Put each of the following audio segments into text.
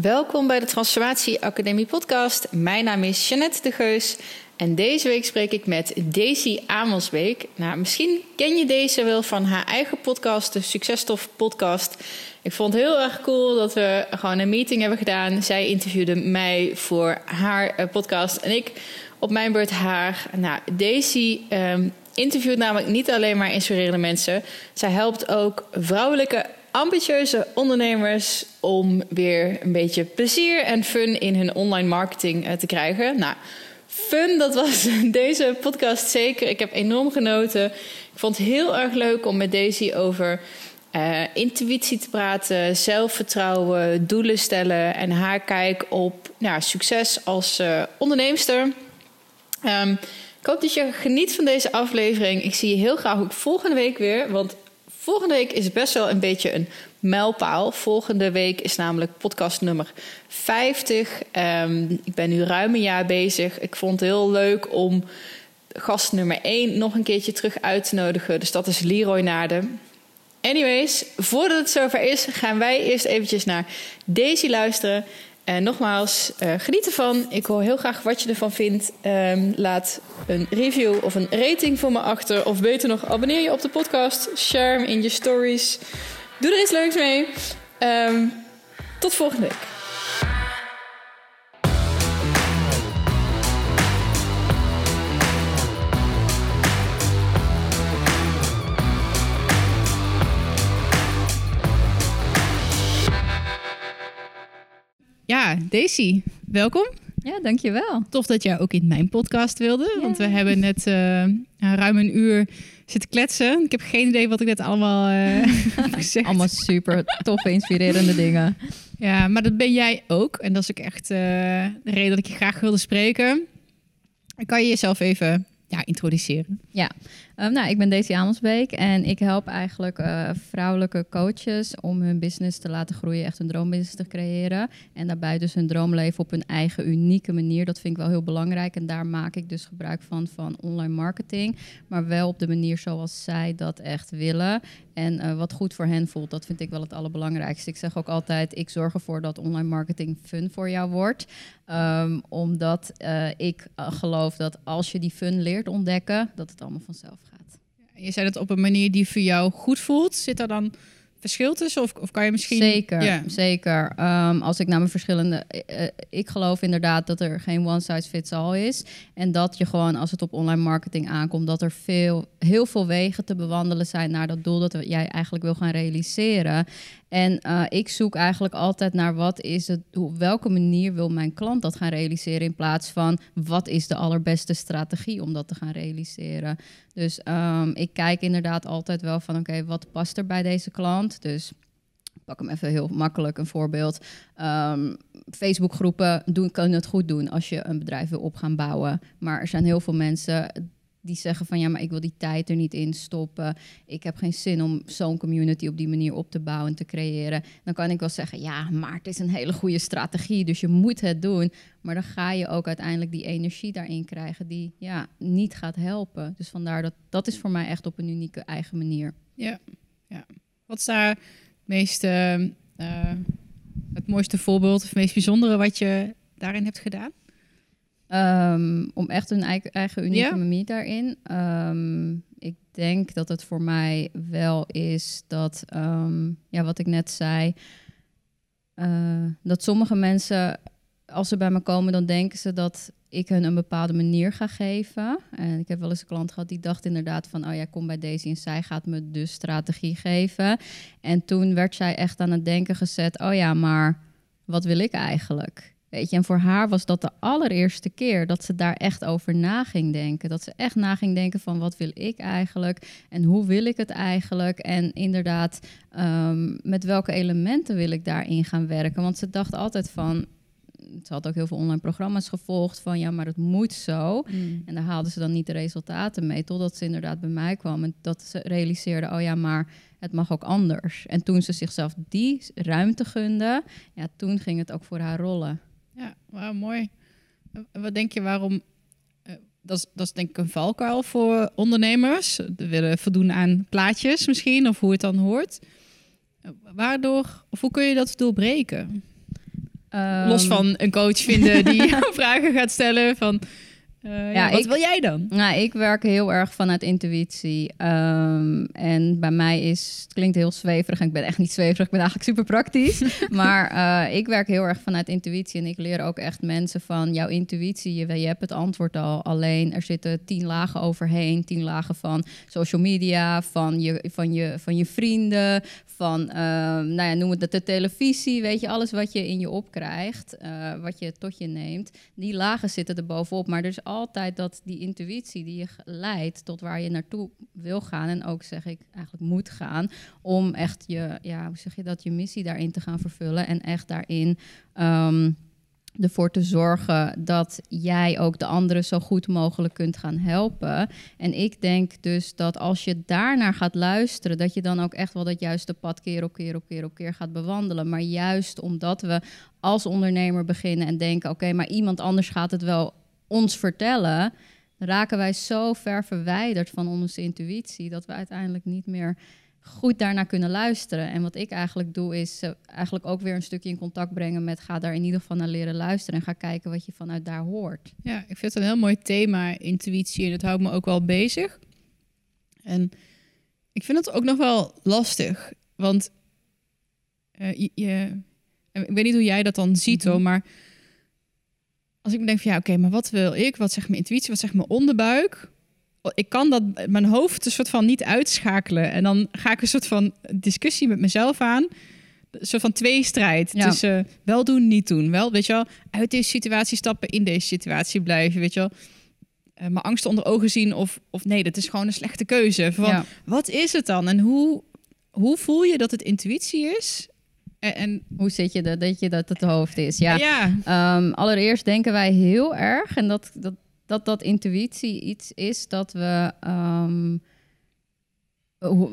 Welkom bij de Transformatie Academie podcast. Mijn naam is Jeannette de Geus en deze week spreek ik met Daisy Amelsbeek. Nou, misschien ken je deze wel van haar eigen podcast, de Successtof podcast. Ik vond het heel erg cool dat we gewoon een meeting hebben gedaan. Zij interviewde mij voor haar eh, podcast en ik op mijn beurt haar. Nou, Daisy um, interviewt namelijk niet alleen maar inspirerende mensen. Zij helpt ook vrouwelijke ambitieuze ondernemers om weer een beetje plezier en fun in hun online marketing eh, te krijgen. Nou, fun, dat was deze podcast zeker. Ik heb enorm genoten. Ik vond het heel erg leuk om met Daisy over uh, intuïtie te praten, zelfvertrouwen, doelen stellen en haar kijk op nou, succes als uh, onderneemster. Um, ik hoop dat je geniet van deze aflevering. Ik zie je heel graag ook volgende week weer. Want Volgende week is best wel een beetje een mijlpaal. Volgende week is namelijk podcast nummer 50. Um, ehm, ik ben nu ruim een jaar bezig. Ik vond het heel leuk om gast nummer 1 nog een keertje terug uit te nodigen. Dus dat is Leroy Naarden. Anyways, voordat het zover is, gaan wij eerst eventjes naar Daisy luisteren. En nogmaals, uh, geniet ervan. Ik hoor heel graag wat je ervan vindt. Um, laat een review of een rating voor me achter. Of beter nog, abonneer je op de podcast. Share hem in je stories. Doe er iets leuks mee. Um, tot volgende week. Ja, Daisy, welkom. Ja, dankjewel. Tof dat jij ook in mijn podcast wilde. Want we hebben net uh, ruim een uur zitten kletsen. Ik heb geen idee wat ik net allemaal uh, heb gezegd. Allemaal super toffe, inspirerende dingen. Ja, maar dat ben jij ook. En dat is ook echt uh, de reden dat ik je graag wilde spreken. Kan je jezelf even ja, introduceren? Ja, um, nou, ik ben Daisy Amelsbeek en ik help eigenlijk uh, vrouwelijke coaches om hun business te laten groeien, echt een droombusiness te creëren. En daarbij dus hun droomleven op hun eigen unieke manier. Dat vind ik wel heel belangrijk en daar maak ik dus gebruik van van online marketing, maar wel op de manier zoals zij dat echt willen. En uh, wat goed voor hen voelt, dat vind ik wel het allerbelangrijkste. Ik zeg ook altijd, ik zorg ervoor dat online marketing fun voor jou wordt. Um, omdat uh, ik geloof dat als je die fun leert ontdekken, dat het allemaal vanzelf. Je zei het op een manier die voor jou goed voelt. Zit er dan verschil tussen? Of, of kan je misschien. Zeker, zeker. Um, als ik naar mijn verschillende. Uh, ik geloof inderdaad dat er geen one size fits all is. En dat je gewoon, als het op online marketing aankomt, dat er veel, heel veel wegen te bewandelen zijn naar dat doel dat jij eigenlijk wil gaan realiseren. En uh, ik zoek eigenlijk altijd naar wat is het, op welke manier wil mijn klant dat gaan realiseren in plaats van wat is de allerbeste strategie om dat te gaan realiseren. Dus um, ik kijk inderdaad altijd wel van oké, wat past er bij deze klant? Dus pak hem even heel makkelijk een voorbeeld. Um, Facebookgroepen doen, kunnen het goed doen als je een bedrijf wil op gaan bouwen. Maar er zijn heel veel mensen die zeggen van ja, maar ik wil die tijd er niet in stoppen. Ik heb geen zin om zo'n community op die manier op te bouwen en te creëren. Dan kan ik wel zeggen, ja, maar het is een hele goede strategie, dus je moet het doen. Maar dan ga je ook uiteindelijk die energie daarin krijgen die ja, niet gaat helpen. Dus vandaar dat dat is voor mij echt op een unieke eigen manier. Ja, ja. Wat is daar het meest, uh, het mooiste voorbeeld of het meest bijzondere wat je daarin hebt gedaan? Um, om echt een eigen, eigen unieke ja. manier daarin. Um, ik denk dat het voor mij wel is dat, um, ja, wat ik net zei, uh, dat sommige mensen, als ze bij me komen, dan denken ze dat ik hun een bepaalde manier ga geven. En ik heb wel eens een klant gehad die dacht inderdaad van, oh ja, kom bij deze en zij gaat me dus strategie geven. En toen werd zij echt aan het denken gezet, oh ja, maar wat wil ik eigenlijk? Weet je, en voor haar was dat de allereerste keer dat ze daar echt over na ging denken. Dat ze echt na ging denken van wat wil ik eigenlijk en hoe wil ik het eigenlijk. En inderdaad, um, met welke elementen wil ik daarin gaan werken. Want ze dacht altijd van, ze had ook heel veel online programma's gevolgd van ja, maar het moet zo. Mm. En daar haalden ze dan niet de resultaten mee, totdat ze inderdaad bij mij kwam en dat ze realiseerde, oh ja, maar het mag ook anders. En toen ze zichzelf die ruimte gunde, ja, toen ging het ook voor haar rollen. Ja, wauw, mooi. Wat denk je waarom... Uh, dat, is, dat is denk ik een valkuil voor ondernemers. Ze willen voldoen aan plaatjes misschien, of hoe het dan hoort. Waardoor, of hoe kun je dat doorbreken? Los ehm, van een coach vinden die vragen gaat stellen van... Uh, ja, wat wil jij dan? Nou, ik werk heel erg vanuit intuïtie. Ehm, en bij mij is, het klinkt heel zweverig. En ik ben echt niet zweverig, ik ben eigenlijk super praktisch. maar uh, ik werk heel erg vanuit intuïtie. En ik leer ook echt mensen van jouw intuïtie. Je, je hebt het antwoord al. Alleen er zitten tien lagen overheen. Tien lagen van social media, van je, van je, van je vrienden, van, uh, nou ja, noem het de televisie, weet je, alles wat je in je opkrijgt, uh, wat je tot je neemt, die lagen zitten er bovenop. Maar er is altijd dat die intuïtie die je leidt tot waar je naartoe wil gaan en ook zeg ik eigenlijk moet gaan om echt je, ja, hoe zeg je dat, je missie daarin te gaan vervullen en echt daarin um, ervoor te zorgen dat jij ook de anderen zo goed mogelijk kunt gaan helpen. En ik denk dus dat als je daarnaar gaat luisteren, dat je dan ook echt wel dat juiste pad keer op keer op keer op keer gaat bewandelen. Maar juist omdat we als ondernemer beginnen en denken: oké, maar iemand anders gaat het wel ons vertellen, raken wij zo ver verwijderd van onze intuïtie dat we uiteindelijk niet meer goed daarnaar kunnen luisteren. En wat ik eigenlijk doe, is uh, eigenlijk ook weer een stukje in contact brengen met ga daar in ieder geval naar leren luisteren en ga kijken wat je vanuit daar hoort. Ja, ik vind het een heel mooi thema, intuïtie, en dat houdt me ook wel bezig. En ik vind het ook nog wel lastig, want uh, je, ik weet niet hoe jij dat dan ziet mm hoor, maar als ik denk van ja, oké, maar wat wil ik? Wat zegt mijn intuïtie? Wat zegt mijn onderbuik? ik kan dat mijn hoofd een soort van niet uitschakelen. En dan ga ik een soort van discussie met mezelf aan. Een soort van tweestrijd ja. tussen wel doen, niet doen. Wel, weet je wel, uit deze situatie stappen, in deze situatie blijven, weet je wel. Uh, mijn angsten onder ogen zien of, of nee, dat is gewoon een slechte keuze. Van, Wat is het dan? En hoe, hoe voel je dat het intuïtie is? En, hoe zit je dat, dat je dat het hoofd is? Ja, ja. Um, allereerst denken wij heel erg, en dat, dat dat dat intuïtie iets is dat we um,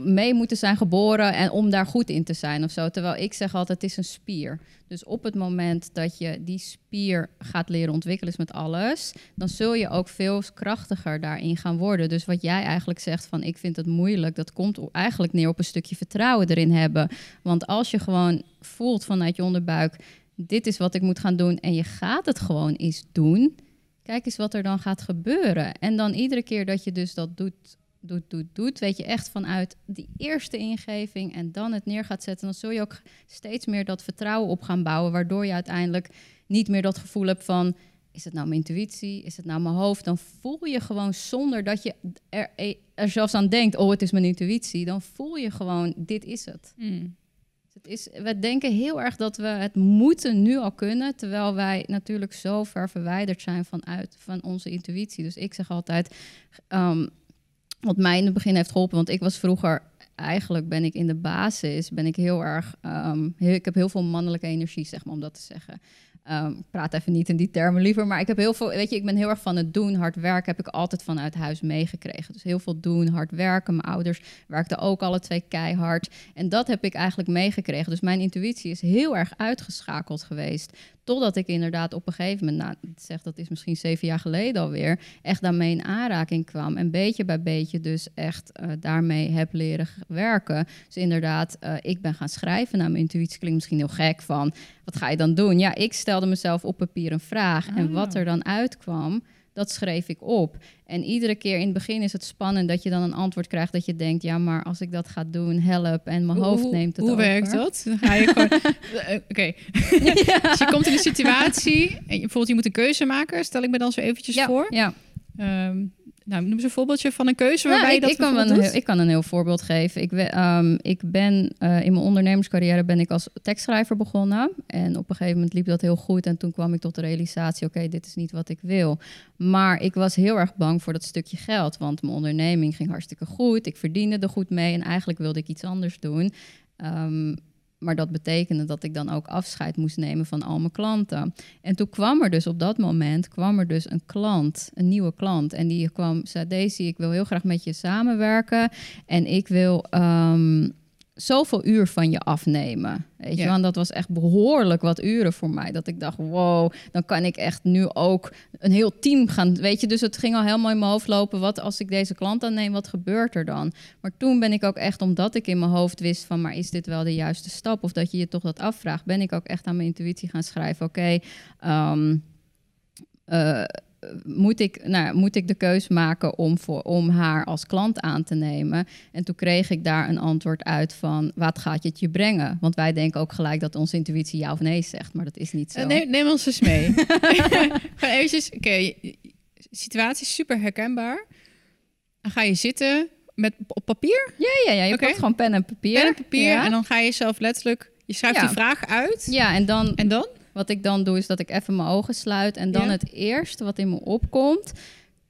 mee moeten zijn geboren en om daar goed in te zijn of zo. Terwijl ik zeg altijd, het is een spier. Dus op het moment dat je die spier gaat leren ontwikkelen met alles, dan zul je ook veel krachtiger daarin gaan worden. Dus wat jij eigenlijk zegt van ik vind het moeilijk, dat komt eigenlijk neer op een stukje vertrouwen erin hebben. Want als je gewoon voelt vanuit je onderbuik, dit is wat ik moet gaan doen en je gaat het gewoon eens doen Kijk eens wat er dan gaat gebeuren. En dan iedere keer dat je dus dat doet, doet, doet, doet, weet je echt vanuit die eerste ingeving en dan het neer gaat zetten, dan zul je ook steeds meer dat vertrouwen op gaan bouwen, waardoor je uiteindelijk niet meer dat gevoel hebt van is het nou mijn intuïtie, is het nou mijn hoofd, dan voel je gewoon zonder dat je er, er zelfs aan denkt, oh het is mijn intuïtie, dan voel je gewoon dit is het. Hmm het is, we denken heel erg dat we het moeten nu al kunnen, terwijl wij natuurlijk zo ver verwijderd zijn vanuit van onze intuïtie. Dus ik zeg altijd, um, wat mij in het begin heeft geholpen, want ik was vroeger eigenlijk ben ik in de basis ben ik heel erg, heel, ik heb heel veel mannelijke energie, zeg maar, om dat te zeggen. Um, praat even niet in die termen liever, maar ik heb heel veel, weet je, ik ben heel erg van het doen, hard werken, heb ik altijd vanuit huis meegekregen. Dus heel veel doen, hard werken. Mijn ouders werkten ook alle twee keihard. En dat heb ik eigenlijk meegekregen. Dus mijn intuïtie is heel erg uitgeschakeld geweest. Totdat ik inderdaad op een gegeven moment, nou, ik zeg dat is misschien zeven jaar geleden alweer, echt daarmee in aanraking kwam. En beetje bij beetje dus echt uh, daarmee heb leren werken. Dus inderdaad, uh, ik ben gaan schrijven. Nou, mijn intuïtie klinkt misschien heel gek van, wat ga je dan doen? Ja, ik stelde mezelf op papier een vraag. En wat ah. er dan uitkwam, dat schreef ik op. En iedere keer in het begin is het spannend dat je dan een antwoord krijgt dat je denkt, ja, maar als ik dat ga doen, help en mijn hoofd neemt het hoe over. Hoe werkt dat? Dan ga je gewoon. Eh, oké. dus je komt in een situatie en je, bijvoorbeeld je moet een keuze maken. Stel ik me dan zo eventjes voor. Ja. Um, nou, noem eens een voorbeeldje van een keuze waarbij ja, ik, je dat ik kan, een, heel, ik kan een heel voorbeeld geven. Ik, um, ik ben uh, in mijn ondernemerscarrière ben ik als tekstschrijver begonnen. En op een gegeven moment liep dat heel goed. En toen kwam ik tot de realisatie, oké, dit is niet wat ik wil. Maar ik was heel erg bang voor dat stukje geld. Want mijn onderneming ging hartstikke goed. Ik verdiende er goed mee. En eigenlijk wilde ik iets anders doen. Um, maar dat betekende dat ik dan ook afscheid moest nemen van al mijn klanten. En toen kwam er dus op dat moment kwam er dus een klant, een nieuwe klant. En die kwam, zei Daisy, ik wil heel graag met je samenwerken. En ik wil, um, zoveel uur van je afnemen. Weet je, want dat was echt behoorlijk wat uren voor mij. Dat ik dacht, wow, dan kan ik echt nu ook een heel team gaan. Weet je, dus het ging al helemaal in mijn hoofd lopen. Wat als ik deze klant aanneem, wat gebeurt er dan? Maar toen ben ik ook echt, omdat ik in mijn hoofd wist van, maar is dit wel de juiste stap? Of dat je je toch dat afvraagt, ben ik ook echt aan mijn intuïtie gaan schrijven. Oké, okay, ehm, eh, moet, ik, nou, moet ik de keus maken om, voor, om haar als klant aan te nemen? En toen kreeg ik daar een antwoord uit van, wat gaat het je brengen? Want wij denken ook gelijk dat onze intuïtie ja of nee zegt, maar dat is niet zo. Uh, neem, neem, ons eens mee. Gewoon eventjes, oké, okay, situatie super herkenbaar. Dan ga je zitten met, op papier? Ja, ja, ja. je okay. gewoon pen en papier. Pen en papier ja. en dan ga je zelf letterlijk, je schrijft ja. die vraag uit. Ja, en dan... En dan? Wat ik dan doe, is dat ik even mijn ogen sluit en dan het eerste wat in me opkomt.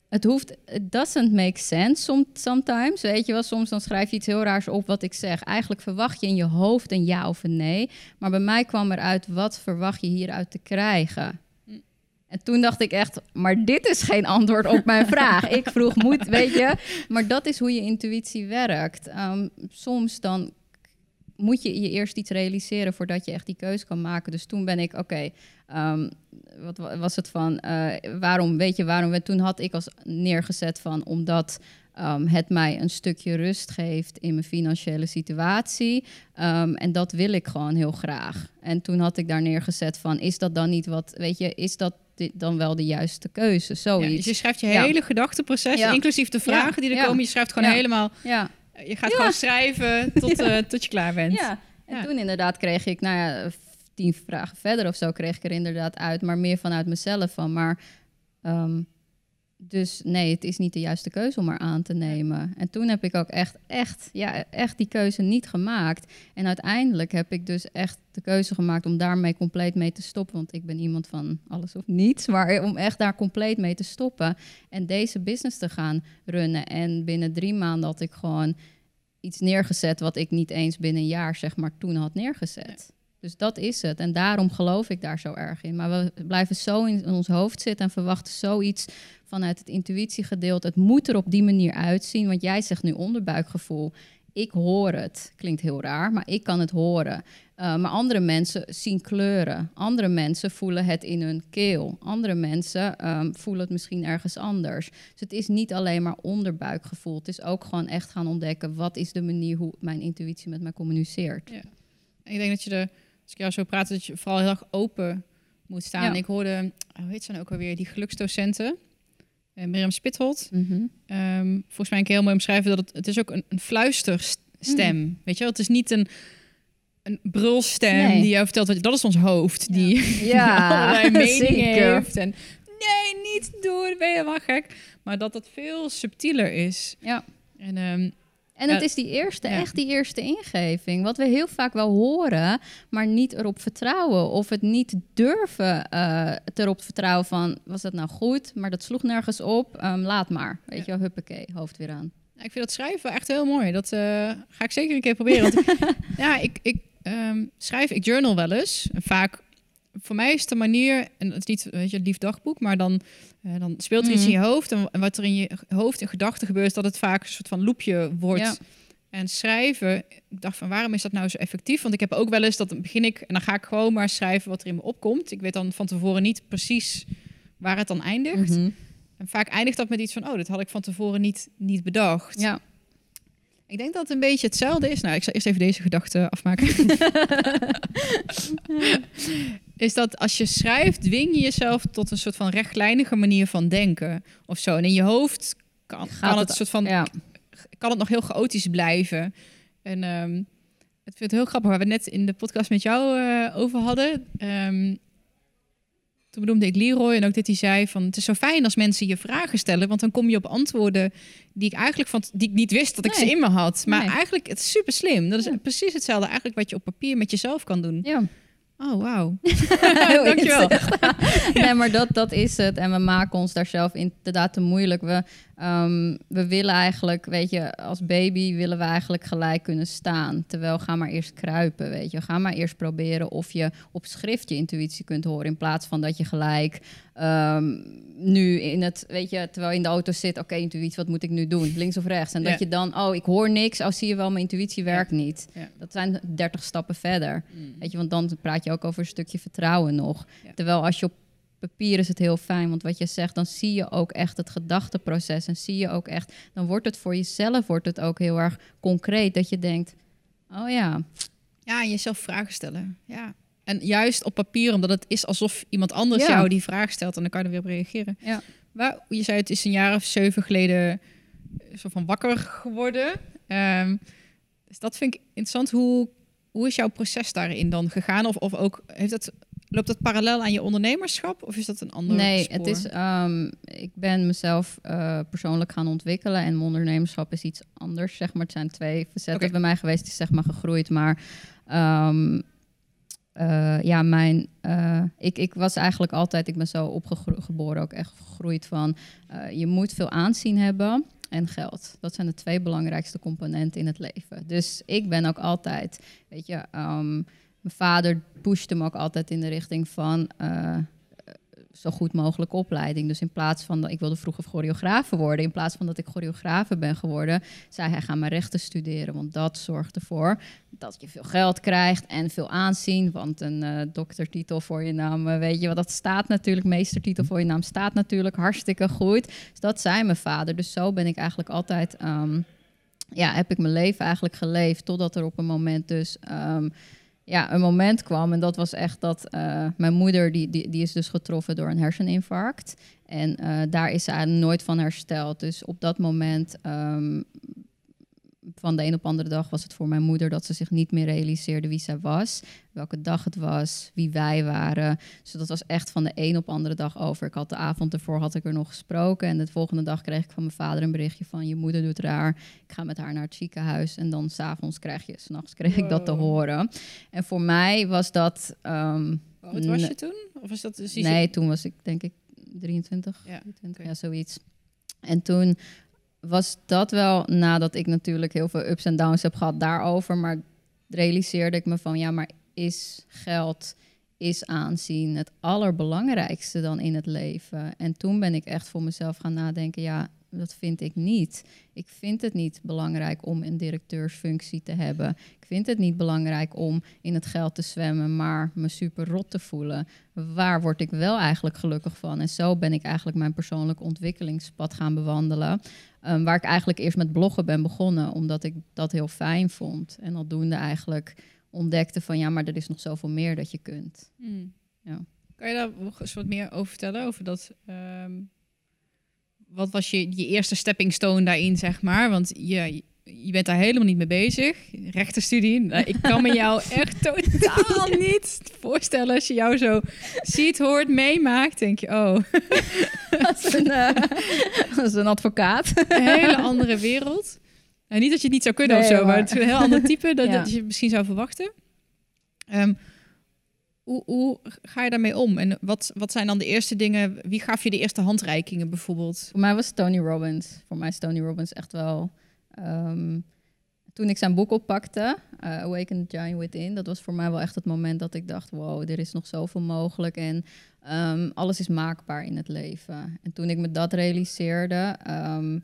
Het hoeft, it doesn't make sense sometimes. Weet je wel, soms dan schrijf je iets heel raars op wat ik zeg. Eigenlijk verwacht je in je hoofd een ja of een nee. Maar bij mij kwam eruit, wat verwacht je hieruit te krijgen? En toen dacht ik echt, maar dit is geen antwoord op mijn vraag. ik vroeg, moet, weet je. Maar dat is hoe je intuïtie werkt. Um, soms dan moet je je eerst iets realiseren voordat je echt die keuze kan maken. Dus toen ben ik, oké, ehm, wat was het van, uh, waarom, weet je, waarom? Toen had ik als neergezet van, omdat um, het mij een stukje rust geeft in mijn financiële situatie. Um, en dat wil ik gewoon heel graag. En toen had ik daar neergezet van, is dat dan niet wat, weet je, is dat dan wel de juiste keuze? Zoiets. Ja, dus je schrijft je hele gedachteproces, inclusief de vragen die er komen. Je schrijft gewoon helemaal... Ja je gaat gewoon schrijven tot, uh, tot je klaar bent. Ja, en toen inderdaad kreeg ik, nou ja, tien vragen verder of zo kreeg ik er inderdaad uit, maar meer vanuit mezelf van. Maar um, dus nee, het is niet de juiste keuze om haar aan te nemen. En toen heb ik ook echt, echt, ja, echt die keuze niet gemaakt. En uiteindelijk heb ik dus echt de keuze gemaakt om daarmee compleet mee te stoppen. Want ik ben iemand van alles of niets. Maar om echt daar compleet mee te stoppen. En deze business te gaan runnen. En binnen drie maanden had ik gewoon iets neergezet wat ik niet eens binnen een jaar, zeg maar, toen had neergezet. Dus dat is het. En daarom geloof ik daar zo erg in. Maar we blijven zo in ons hoofd zitten en verwachten zoiets vanuit het intuïtiegedeelte. Het moet er op die manier uitzien. Want jij zegt nu onderbuikgevoel. Ik hoor het. Klinkt heel raar, maar ik kan het horen. Uh, maar andere mensen zien kleuren. Andere mensen voelen het in hun keel. Andere mensen um, voelen het misschien ergens anders. Dus het is niet alleen maar onderbuikgevoel. Het is ook gewoon echt gaan ontdekken... wat is de manier hoe mijn intuïtie met mij communiceert. Ja. ik denk dat je er, als ik jou zo praat... dat je vooral heel erg open moet staan. Ja. Ik hoorde, hoe heet ze dan ook alweer, die geluksdocenten... Uh, Mirjam Spithold. Mm -hmm. um, volgens mij een keer heel mooi omschrijven dat het, het is ook een, een fluisterstem. Mm. Weet je wel, het is niet een, een brulstem nee. die jou vertelt dat is ons hoofd die ja. allerlei meningen heeft en nee, niet doen, ben je helemaal gek. Maar dat dat veel subtieler is. Ja. En um, en het is die eerste, echt die eerste ingeving. Wat we heel vaak wel horen, maar niet erop vertrouwen. Of het niet durven uh, erop vertrouwen van, was dat nou goed? Maar dat sloeg nergens op. Um, laat maar. Weet je wel, huppakee, hoofd weer aan. ik vind dat schrijven echt heel mooi. Dat uh, ga ik zeker een keer proberen. Want ja, ik, ik um, schrijf, ik journal wel eens. En vaak voor mij is de manier, en het is niet weet je, lief dagboek, maar dan, uh, dan speelt er iets in je mm. hoofd. En, wat er in je hoofd in gedachten gebeurt, dat het vaak een soort van loepje wordt. En schrijven, ik dacht van waarom is dat nou zo effectief? Want ik heb ook wel eens dat begin ik en dan ga ik gewoon maar schrijven wat er in me opkomt. Ik weet dan van tevoren niet precies waar het dan eindigt. Mhm. En vaak eindigt dat met iets van, oh, dat had ik van tevoren niet, niet bedacht. Ja. Ik denk dat het een beetje hetzelfde is. Nou, ik zal eerst even deze gedachte afmaken. is dat als je schrijft, dwing je jezelf tot een soort van rechtlijnige manier van denken of zo. En in je hoofd kan, kan het, soort van ja. kan het nog heel chaotisch blijven. En um, het vind het heel grappig waar we net in de podcast met jou uh, over hadden. Um, toen benoemde ik Leroy en ook dat hij zei van het is zo fijn als mensen je vragen stellen, want dan kom je op antwoorden die ik eigenlijk van die ik niet wist dat ik ze in me had. Maar eigenlijk het is super slim. Dat is precies hetzelfde eigenlijk wat je op papier met jezelf kan doen. Ja. Oh, wauw. Dankjewel. nee, maar dat, dat is het. En we maken ons daar zelf inderdaad te moeilijk. We, um, we willen eigenlijk, weet je, als baby willen we eigenlijk gelijk kunnen staan. Terwijl ga maar eerst kruipen, weet je. Ga maar eerst proberen of je op schrift je intuïtie kunt horen. In plaats van dat je gelijk um, nu in het, weet je, terwijl je in de auto zit. Oké, intuïtie, wat moet ik nu doen? Links of rechts? En dat je dan, oh, ik hoor niks. Oh, zie je wel, mijn intuïtie werkt niet. Dat zijn 30 stappen verder. Mm. Weet je, want dan praat je ook over een stukje vertrouwen nog. Terwijl als je op papier is het heel fijn, want wat je zegt, dan zie je ook echt het gedachteproces en zie je ook echt, dan wordt het voor jezelf wordt het ook heel erg concreet dat je denkt, oh ja. Ja, en jezelf vragen stellen. Ja. En juist op papier, omdat het is alsof iemand anders jou die vraag stelt en dan kan je er weer op reageren. Ja. Maar je zei het is een jaar of zeven geleden eh, zo van wakker geworden. Um, dus dat vind ik interessant. Hoe, hoe is jouw proces daarin dan gegaan? Of, of ook heeft het Loopt dat parallel aan je ondernemerschap of is dat een ander Nee, het is, um, ik ben mezelf uh, persoonlijk gaan ontwikkelen en mijn ondernemerschap is iets anders, zeg maar. Het zijn twee facetten bij mij geweest, die zeg maar gegroeid, maar um, uh, ja, mijn, uh, ik, ik was eigenlijk altijd, ik ben zo opgeboren, ook echt gegroeid van, je moet veel aanzien hebben en geld. Dat zijn de twee belangrijkste componenten in het leven. Dus ik ben ook altijd, weet je, um, mijn vader pushte me ook altijd in de richting van uh, zo goed mogelijk opleiding. Dus in plaats van dat ik wilde vroeger choreografe worden, in plaats van dat ik choreografe ben geworden, zei hij: ga maar rechten studeren. Want dat zorgt ervoor dat je veel geld krijgt en veel aanzien. Want een uh, doktertitel voor je naam, uh, weet je wat dat staat natuurlijk, meestertitel voor je naam staat natuurlijk hartstikke goed. Dus dat zei mijn vader. Dus zo ben ik eigenlijk altijd. Um, ja, heb ik mijn leven eigenlijk geleefd totdat er op een moment dus um, ja, een moment kwam. En dat was echt dat uh, mijn moeder, die, die, die is dus getroffen door een herseninfarct. En uh, daar is ze nooit van hersteld. Dus op dat moment um, van de een op andere dag was het voor mijn moeder dat ze zich niet meer realiseerde wie zij was, welke dag het was, wie wij waren. Dus dat was echt van de een op andere dag over. Ik had de avond ervoor had ik er nog gesproken en de volgende dag kreeg ik van mijn vader een berichtje van je moeder doet raar. Ik ga met haar naar het ziekenhuis en dan s'avonds krijg je, s'nachts kreeg ik dat te horen. En voor mij was dat. Um, Hoe was je toen? Of was dat nee, toen was ik denk ik 23, ja, 23, ja zoiets. En toen was dat wel nadat ik natuurlijk heel veel ups en downs heb gehad daarover. Maar realiseerde ik me van ja, maar is geld, is aanzien het allerbelangrijkste dan in het leven? En toen ben ik echt voor mezelf gaan nadenken, ja, dat vind ik niet. Ik vind het niet belangrijk om een directeursfunctie te hebben. Ik vind het niet belangrijk om in het geld te zwemmen, maar me super rot te voelen. Waar word ik wel eigenlijk gelukkig van? En zo ben ik eigenlijk mijn persoonlijk ontwikkelingspad gaan bewandelen. Um, waar ik eigenlijk eerst met bloggen ben begonnen, omdat ik dat heel fijn vond. En aldoende eigenlijk ontdekte van ja, maar er is nog zoveel meer dat je kunt. Hmm. Ja. Kan je daar nog eens wat meer over vertellen? Over dat. Um, wat was je, je eerste stepping stone daarin, zeg maar? Want je, je bent daar helemaal niet mee bezig. Rechtenstudie. Nou, ik kan me jou echt totaal niet voorstellen als je jou zo ziet, hoort, meemaakt. Denk je, oh. Dat is een, uh, dat is een advocaat. Een hele andere wereld. En niet dat je het niet zou kunnen of zo, maar. het is een heel ander type dan dat je misschien zou verwachten. Um, hoe, hoe, ga je daarmee om? En wat, wat zijn dan de eerste dingen? Wie gaf je de eerste handreikingen bijvoorbeeld? Voor mij was Tony Robbins. Voor mij is Tony Robbins echt wel Ehm, toen ik zijn boek oppakte, uh, Awaken the Giant Within, dat was voor mij wel echt het moment dat ik dacht, wow, er is nog zoveel mogelijk en um, alles is maakbaar in het leven. En toen ik me dat realiseerde, um,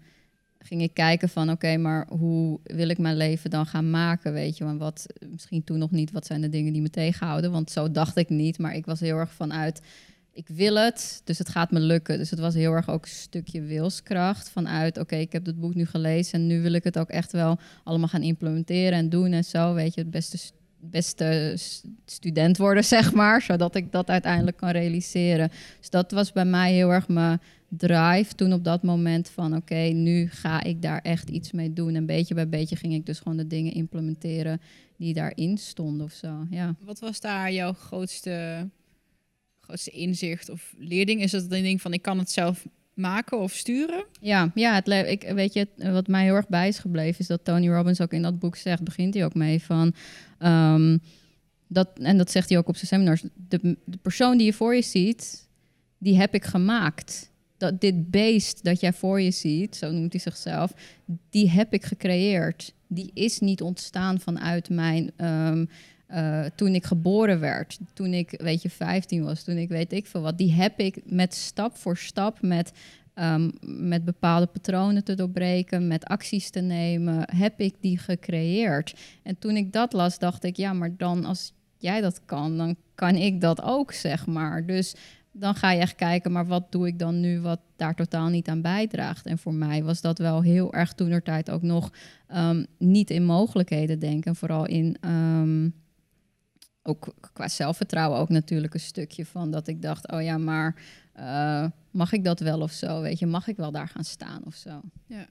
ging ik kijken van, oké, maar hoe wil ik mijn leven dan gaan maken, weet je? Want wat, misschien toen nog niet, wat zijn de dingen die me tegenhouden? Want zo dacht ik niet, maar ik was heel erg vanuit ik wil het, dus het gaat me lukken. Dus het was heel erg ook een stukje wilskracht vanuit, oké, ik heb het boek nu gelezen en nu wil ik het ook echt wel allemaal gaan implementeren en doen en zo, weet je, het beste, beste student worden, zeg maar, zodat ik dat uiteindelijk kan realiseren. Dus dat was bij mij heel erg mijn drive toen op dat moment van, oké, nu ga ik daar echt iets mee doen. En beetje bij beetje ging ik dus gewoon de dingen implementeren die daarin stonden of zo, ja. Wat was daar jouw grootste grootste inzicht of leerding? Is het een ding van ik kan het zelf maken of sturen? Ja, ja het ik, weet je, wat mij heel erg bij is gebleven, is dat Tony Robbins ook in dat boek zegt, begint hij ook mee van. Um, dat, en dat zegt hij ook op zijn seminars, de, de persoon die je voor je ziet, die heb ik gemaakt. Dat dit beest dat jij voor je ziet, zo noemt hij zichzelf, die heb ik gecreëerd. Die is niet ontstaan vanuit mijn. Um, toen ik geboren werd, toen ik, weet je, 15 was, toen ik weet ik veel wat. Die heb ik met stap voor stap, met um, met bepaalde patronen te doorbreken, met acties te nemen, heb ik die gecreëerd. En toen ik dat las, dacht ik, ja, maar dan als jij dat kan, dan kan ik dat ook, zeg maar. Dus dan ga je echt kijken, maar wat doe ik dan nu wat daar totaal niet aan bijdraagt? En voor mij was dat wel heel erg toenertijd ook nog um, niet in mogelijkheden denken, vooral in... Um, ook qua zelfvertrouwen ook natuurlijk een stukje van dat ik dacht, oh ja, maar uh, mag ik dat wel of zo? Weet je, mag ik wel daar gaan staan of zo? Ja,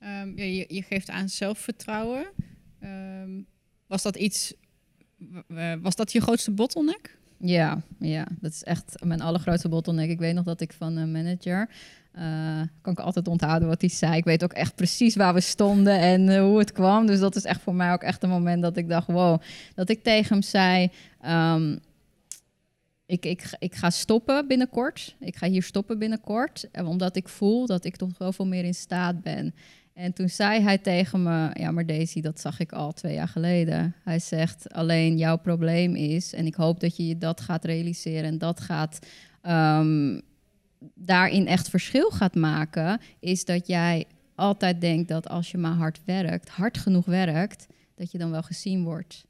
ja je, je, geeft aan zelfvertrouwen. Was dat iets, was dat je grootste bottleneck? Ja, ja, dat is echt mijn allergrootste bottleneck. Ik weet nog dat ik van een manager, uh, kan ik altijd onthouden wat hij zei. Ik weet ook echt precies waar we stonden en uh, hoe het kwam. Dus dat is echt voor mij ook echt een moment dat ik dacht, wow, dat ik tegen hem zei, um, ik, ik, ik ga stoppen binnenkort. Ik ga hier stoppen binnenkort. Omdat ik voel dat ik toch wel veel meer in staat ben. En toen zei hij tegen me: Ja, maar Daisy, dat zag ik al twee jaar geleden. Hij zegt: Alleen jouw probleem is, en ik hoop dat je dat gaat realiseren en dat gaat. Um, daarin echt verschil gaat maken, is dat jij altijd denkt dat als je maar hard werkt, hard genoeg werkt, dat je dan wel gezien wordt.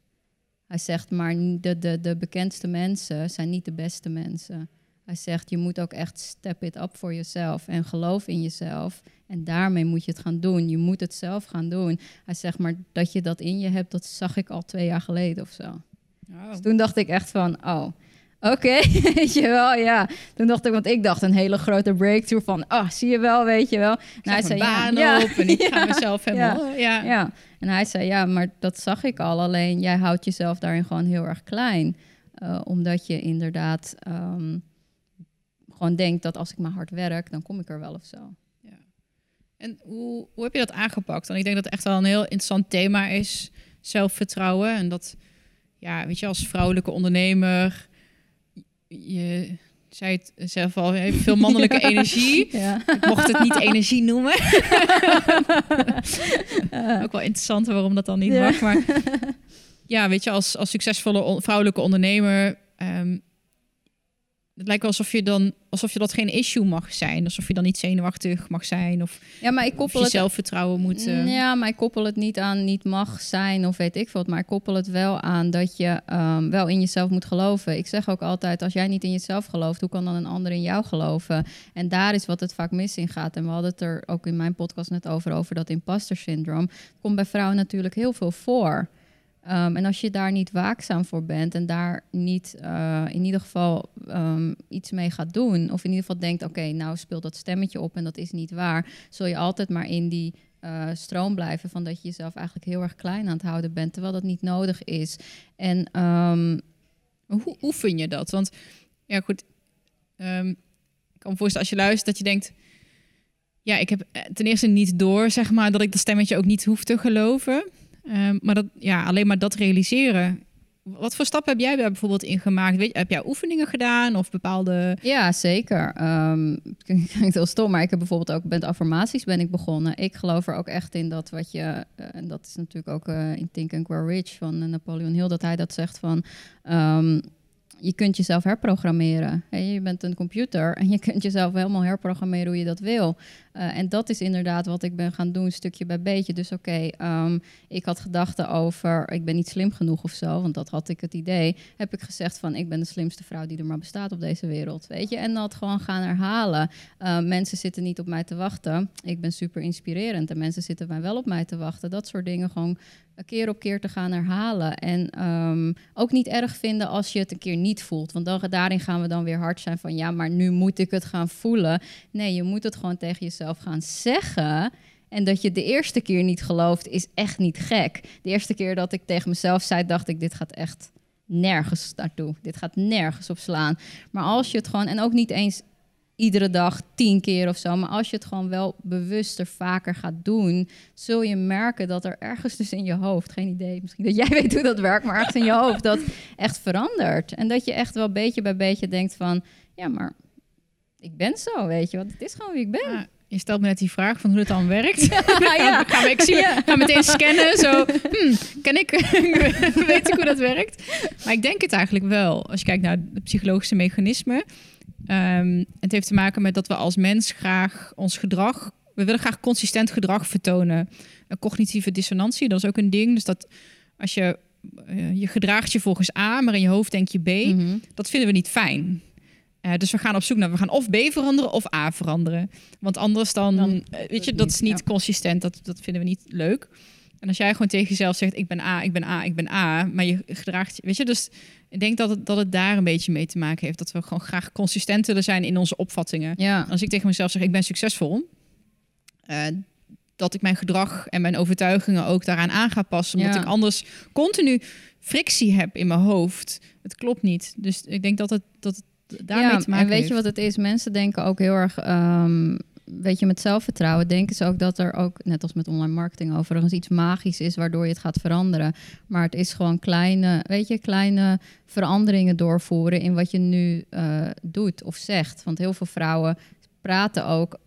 Hij zegt, maar de, de, de bekendste mensen zijn niet de beste mensen. Hij zegt, je moet ook echt step it up voor jezelf en geloof in jezelf. En daarmee moet je het gaan doen. Je moet het zelf gaan doen. Hij zegt, maar dat je dat in je hebt, dat zag ik al twee jaar geleden of zo. Oh. Dus toen dacht ik echt van, oh, Oké, weet je wel, ja. Toen dacht ik, want ik dacht een hele grote breakthrough van, ah, oh, zie je wel, weet je wel. En hij zei, baan ja, op en ik ga mezelf helemaal, ja. ja. En hij zei, ja, maar dat zag ik al, alleen jij houdt jezelf daarin gewoon heel erg klein. Uh, omdat je inderdaad um, gewoon denkt dat als ik maar hard werk, dan kom ik er wel of zo. En hoe, hoe heb je dat aangepakt? Want ik denk dat het echt wel een heel interessant thema is, zelfvertrouwen. En dat, ja, weet je, als vrouwelijke ondernemer je zei het zelf al, heeft veel mannelijke energie. Ja. Ik mocht het niet energie noemen. Ook wel interessant waarom dat dan niet mag. Maar ja, weet je, als, als succesvolle vrouwelijke ondernemer um, het lijkt wel alsof je dan alsof je dat geen issue mag zijn, alsof je dan niet zenuwachtig mag zijn of ja, maar ik koppel het zelfvertrouwen moet. Uh... Ja, maar ik koppel het niet aan niet mag zijn of weet ik wat, maar ik koppel het wel aan dat je um, wel in jezelf moet geloven. Ik zeg ook altijd, als jij niet in jezelf gelooft, hoe kan dan een ander in jou geloven? En daar is wat het vaak mis in gaat. En we hadden het er ook in mijn podcast net over over dat imposter syndroom. Komt bij vrouwen natuurlijk heel veel voor. Um, en als je daar niet waakzaam voor bent en daar niet uh, in ieder geval um, iets mee gaat doen, of in ieder geval denkt: oké, nou speelt dat stemmetje op en dat is niet waar, zul je altijd maar in die uh, stroom blijven van dat je jezelf eigenlijk heel erg klein aan het houden bent, terwijl dat niet nodig is. En um, hoe oefen je dat? Want ja, goed, ik kan me voorstellen als je luistert dat je denkt. Ja, ik heb eh, ten eerste niet door, zeg maar, dat ik dat stemmetje ook niet hoef te geloven. Ehm, maar dat, ja, alleen maar dat realiseren. Wat voor stappen heb jij daar bijvoorbeeld in gemaakt? Weet, heb jij oefeningen gedaan of bepaalde... Ja, zeker. Um, klinkt heel stom, maar ik heb bijvoorbeeld ook met affirmaties ben ik begonnen. Ik geloof er ook echt in dat wat je... Uh, en dat is natuurlijk ook uh, in Think and Grow Rich van Napoleon Hill... dat hij dat zegt van... Um, je kunt jezelf herprogrammeren. je bent een computer en je kunt jezelf helemaal herprogrammeren hoe je dat wil. Uh, en dat is inderdaad wat ik ben gaan doen, stukje bij beetje. Dus oké, um, ik had gedachten over, ik ben niet slim genoeg of zo, want dat had ik het idee. Heb ik gezegd van, ik ben de slimste vrouw die er maar bestaat op deze wereld, weet je. En dat gewoon gaan herhalen. Uh, mensen zitten niet op mij te wachten. Ik ben super inspirerend en mensen zitten mij wel op mij te wachten. Dat soort dingen gewoon keer op keer te gaan herhalen. En um, ook niet erg vinden als je het een keer niet voelt. Want dan, daarin gaan we dan weer hard zijn van ja, maar nu moet ik het gaan voelen. Nee, je moet het gewoon tegen jezelf gaan zeggen. En dat je de eerste keer niet gelooft, is echt niet gek. De eerste keer dat ik tegen mezelf zei, dacht ik, dit gaat echt nergens naartoe. Dit gaat nergens op slaan. Maar als je het gewoon, en ook niet eens iedere dag tien keer of zo. Maar als je het gewoon wel bewuster vaker gaat doen, zul je merken dat er ergens dus in je hoofd, geen idee, misschien dat jij weet hoe dat werkt, maar ergens in je hoofd dat echt verandert. En dat je echt wel beetje bij beetje denkt van, ja, maar ik ben zo, weet je, want het is gewoon wie ik ben. je stelt me net die vraag van hoe het dan werkt. Ja, ik zie, ga meteen scannen. Zo, hmm, ken ik, weet ik hoe dat werkt? Maar ik denk het eigenlijk wel. Als je kijkt naar de psychologische mechanismen. Um, het heeft te maken met dat we als mens graag ons gedrag... We willen graag consistent gedrag vertonen. Een cognitieve dissonantie, dat is ook een ding. Dus dat als je uh, je gedraagt je volgens A, maar in je hoofd denk je B... Mhm. Dat vinden we niet fijn. Uh, dus we gaan op zoek naar, we gaan of B veranderen of A veranderen. Want anders dan, dan uh, weet je, dat is niet consistent. Dat, dat vinden we niet leuk. En als jij gewoon tegen jezelf zegt, ik ben A, ik ben A, ik ben A, maar je gedraagt, weet je, dus ik denk dat het, dat het daar een beetje mee te maken heeft. Dat we gewoon graag consistent willen zijn in onze opvattingen. Ja. Als ik tegen mezelf zeg, ik ben succesvol, uh, dat ik mijn gedrag en mijn overtuigingen ook daaraan aan ga passen. Omdat ik anders continu frictie heb in mijn hoofd. Het klopt niet. Dus ik denk dat het, dat het daarmee ja, te maken en weet je wat het is? Mensen denken ook heel erg... Um, weet je, met zelfvertrouwen denken ze ook dat er ook, net als met online marketing overigens, iets magisch is waardoor je het gaat veranderen. Maar het is gewoon kleine, weet je, kleine veranderingen doorvoeren in wat je nu uh, doet of zegt. Want heel veel vrouwen praten ook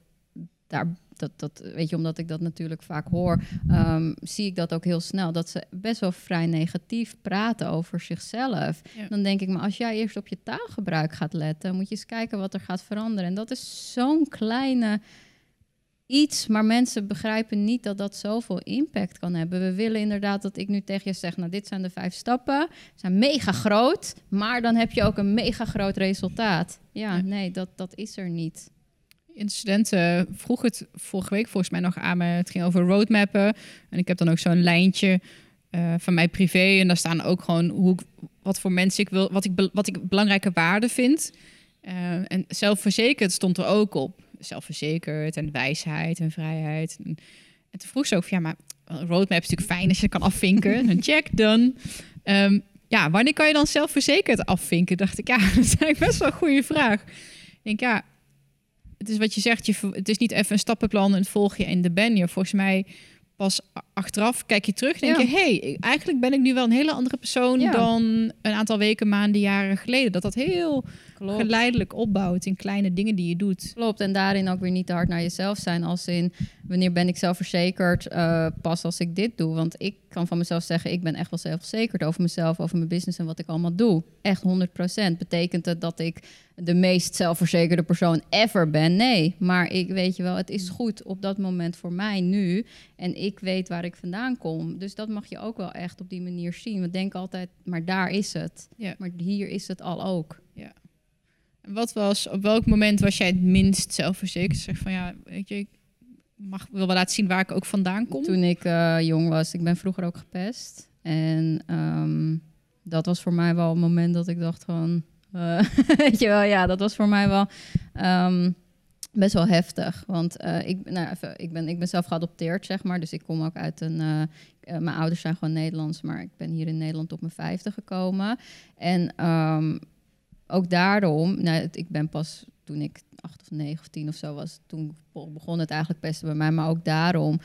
daar dat, dat, weet je, omdat ik dat natuurlijk vaak hoor, um, zie ik dat ook heel snel. Dat ze best wel vrij negatief praten over zichzelf. Dan denk ik, maar als jij eerst op je taalgebruik gaat letten, moet je eens kijken wat er gaat veranderen. En dat is zo'n kleine iets, maar mensen begrijpen niet dat dat zoveel impact kan hebben. We willen inderdaad dat ik nu tegen je zeg, nou dit zijn de vijf stappen, zijn mega groot, maar dan heb je ook een mega groot resultaat. Ja, nee, dat, dat is er niet studenten vroeg het vorige week volgens mij nog aan me. Het ging over roadmappen. En ik heb dan ook zo'n lijntje uh, van mij privé. En daar staan ook gewoon hoe wat voor mensen ik wil, wat ik, wat ik belangrijke waarden vind. Uh, en zelfverzekerd stond er ook op. Zelfverzekerd en wijsheid en vrijheid. En, en toen vroeg ze ook ja, maar roadmap is natuurlijk fijn als je kan afvinken. een check, done. Um, ja, wanneer kan je dan zelfverzekerd afvinken? Dacht ik, ja, dat is eigenlijk best wel een goede vraag. Ik denk, ja, het is wat je zegt, je, het is niet even een stappenplan en volg je en de ben je. Volgens mij pas achteraf kijk je terug, denk je, hey, eigenlijk ben ik nu wel een hele andere persoon dan een aantal weken, maanden, jaren geleden. Dat dat heel geleidelijk opbouwt in kleine dingen die je doet. Klopt, en daarin ook weer niet te hard naar jezelf zijn. Als in, wanneer ben ik zelfverzekerd? Uh, pas als ik dit doe. Want ik kan van mezelf zeggen, ik ben echt wel zelfverzekerd over mezelf, over mijn business en wat ik allemaal doe. Echt 100%. Betekent het dat ik de meest zelfverzekerde persoon ever ben? Nee, maar ik weet je wel, het is goed op dat moment voor mij nu. En ik weet waar ik vandaan kom. Dus dat mag je ook wel echt op die manier zien. We denken altijd, maar daar is het. Ja. Maar hier is het al ook. Ja. Wat was, op welk moment was jij het minst zelfverzekerd? Zeg van ja, weet je, ik mag wil wel laten zien waar ik ook vandaan kom. Toen ik uh, jong was, ik ben vroeger ook gepest. En um, dat was voor mij wel een moment dat ik dacht van, uh, weet je wel, ja, dat was voor mij wel um, best wel heftig. Want uh, ik, nou, even, ik, ben, ik ben zelf geadopteerd, zeg maar. Dus ik kom ook uit een. Mijn ouders zijn gewoon Nederlands, maar ik ben hier in Nederland op mijn vijfde gekomen. En um, ook daarom, nou, ik ben pas toen ik acht of negen of tien of zo was, toen begon het eigenlijk pesten bij mij. Maar ook daarom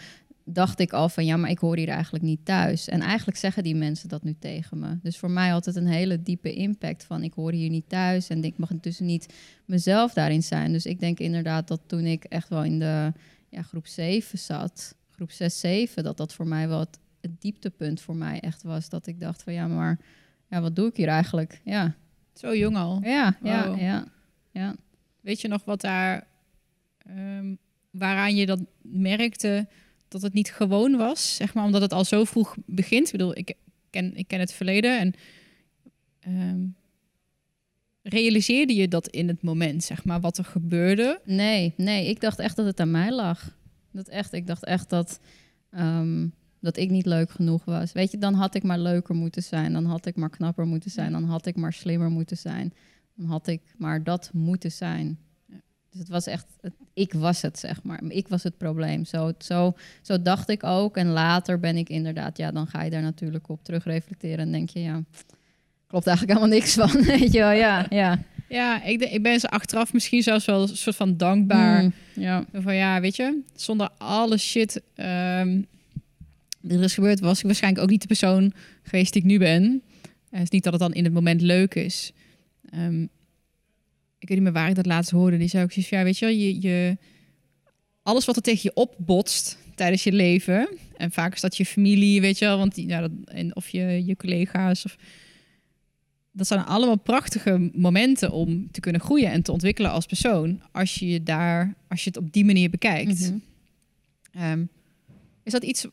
dacht ik al van ja, maar ik hoor hier eigenlijk niet thuis. En eigenlijk zeggen die mensen dat nu tegen me. Dus voor mij had het een hele diepe impact van ik hoor hier niet thuis en ik mag dus niet mezelf daarin zijn. Dus ik denk inderdaad dat toen ik echt wel in de ja, groep 7 zat, groep 6, 7, dat dat voor mij wel het, het dieptepunt voor mij echt was. Dat ik dacht van ja, maar ja, wat doe ik hier eigenlijk? Ja. Zo jong al. Ja, ja, ja, ja. Weet je nog wat daar, um, waaraan je dat merkte dat het niet gewoon was, zeg maar, omdat het al zo vroeg begint. Ik bedoel, ik ken, ik ken het verleden en um, realiseerde je dat in het moment, zeg maar, wat er gebeurde? Nee, nee, ik dacht echt dat het aan mij lag. Dat echt, ik dacht echt dat, um, dat ik niet leuk genoeg was. Weet je, dan had ik maar leuker moeten zijn, dan had ik maar knapper moeten zijn, dan had ik maar slimmer moeten zijn, dan had ik maar dat moeten zijn. Dus het was echt, ik was het, zeg maar. Ik was het probleem. Zo, zo, zo dacht ik ook. En later ben ik inderdaad, ja, dan ga je daar natuurlijk op terugreflecteren en denk je, ja, klopt eigenlijk helemaal niks van. Weet je wel, ja, ja. Ja, ik, ik ben ze achteraf misschien zelfs wel een soort van dankbaar. Mm, ja. Van ja, weet je, zonder alle shit um, die er is gebeurd, was ik waarschijnlijk ook niet de persoon geweest die ik nu ben. En het is niet dat het dan in het moment leuk is. Um, ik weet niet meer waar ik dat laatst hoorde. Die zei ook zoiets ja, weet je, je, je alles wat er tegen je opbotst tijdens je leven. En vaak is dat je familie, weet je wel, want ja, dat, en of je, je collega's. Of, dat zijn allemaal prachtige momenten om te kunnen groeien en te ontwikkelen als persoon. Als je je daar, als je het op die manier bekijkt. Mhm. Ehm, is dat iets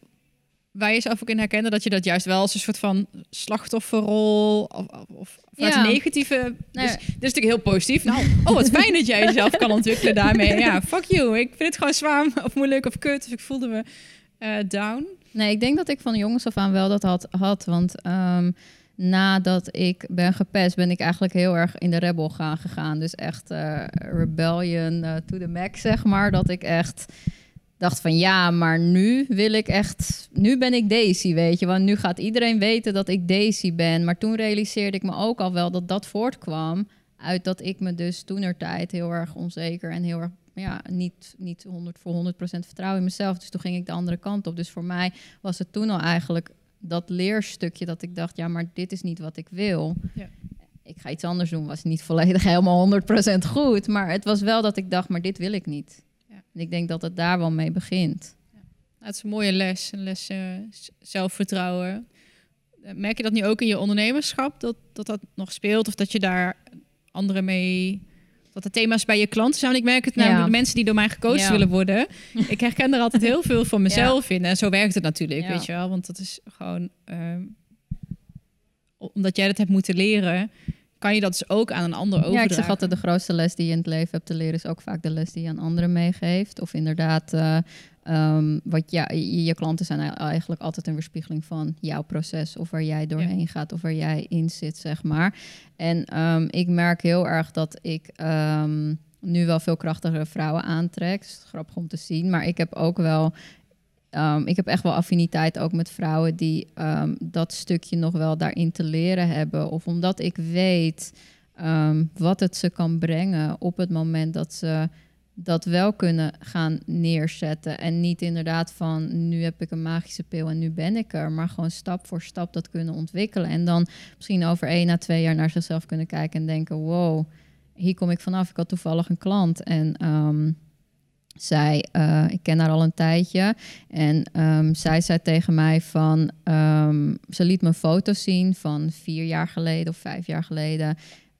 waar je zelf ook in herkende dat je dat juist wel als een soort van slachtofferrol of, of ja. negatieve. Dus, dit is natuurlijk heel positief. Nou, oh, wat fijn dat jij jezelf kan ontwikkelen daarmee. Ja, fuck you. Ik vind het gewoon zwaar of moeilijk of kut. Dus ik voelde me uh, down. Nee, ik denk dat ik van jongens af aan wel dat had. had want um, nadat ik ben gepest, ben ik eigenlijk heel erg in de rebel gaan gegaan. Dus echt uh, rebellion uh, to the max, zeg maar. Dat ik echt dacht van ja, maar nu wil ik echt, nu ben ik Daisy, weet je. Want nu gaat iedereen weten dat ik Daisy ben. Maar toen realiseerde ik me ook al wel dat dat voortkwam uit dat ik me dus toenertijd heel erg onzeker en heel erg ja, niet, niet 100 voor 100% vertrouwen in mezelf. Dus toen ging ik de andere kant op. Dus voor mij was het toen al eigenlijk dat leerstukje dat ik dacht, ja, maar dit is niet wat ik wil. Ja. Ik ga iets anders doen, was niet volledig helemaal 100% goed. Maar het was wel dat ik dacht, maar dit wil ik niet. En ik denk dat het daar wel mee begint. Ja. het is een mooie les, een les uh, zelfvertrouwen. Eh, merk je dat nu ook in je ondernemerschap, dat, dat dat nog speelt? Of dat je daar anderen mee... Dat de thema's bij je klanten zijn. ik merk het namelijk de mensen die door mij gecoacht willen worden. Ik herken er altijd heel veel van mezelf in. En zo werkt het natuurlijk, weet je wel. Want dat is gewoon... Uh, omdat jij dat hebt moeten leren kan je dat dus ook aan een ander overdragen. Ja, ik zeg altijd de grootste les die je in het leven hebt te leren... is ook vaak de les die je aan anderen meegeeft. Of inderdaad, uh, um, wat ja, je, je, klanten zijn eigenlijk altijd een weerspiegeling van jouw proces... of waar jij doorheen gaat of waar jij in zit, zeg maar. En um, ik merk heel erg dat ik... Um, nu wel veel krachtigere vrouwen aantrek. Het is grappig om te zien. Maar ik heb ook wel Um, ik heb echt wel affiniteit ook met vrouwen die um, dat stukje nog wel daarin te leren hebben. Of omdat ik weet um, wat het ze kan brengen op het moment dat ze dat wel kunnen gaan neerzetten. En niet inderdaad van nu heb ik een magische pil en nu ben ik er. Maar gewoon stap voor stap dat kunnen ontwikkelen. En dan misschien over één à twee jaar naar zichzelf kunnen kijken en denken: wow, hier kom ik vanaf. Ik had toevallig een klant en zij, uh, ik ken haar al een tijdje. En um, zij zei tegen mij van, um, ze liet me een foto zien van vier jaar geleden of vijf jaar geleden.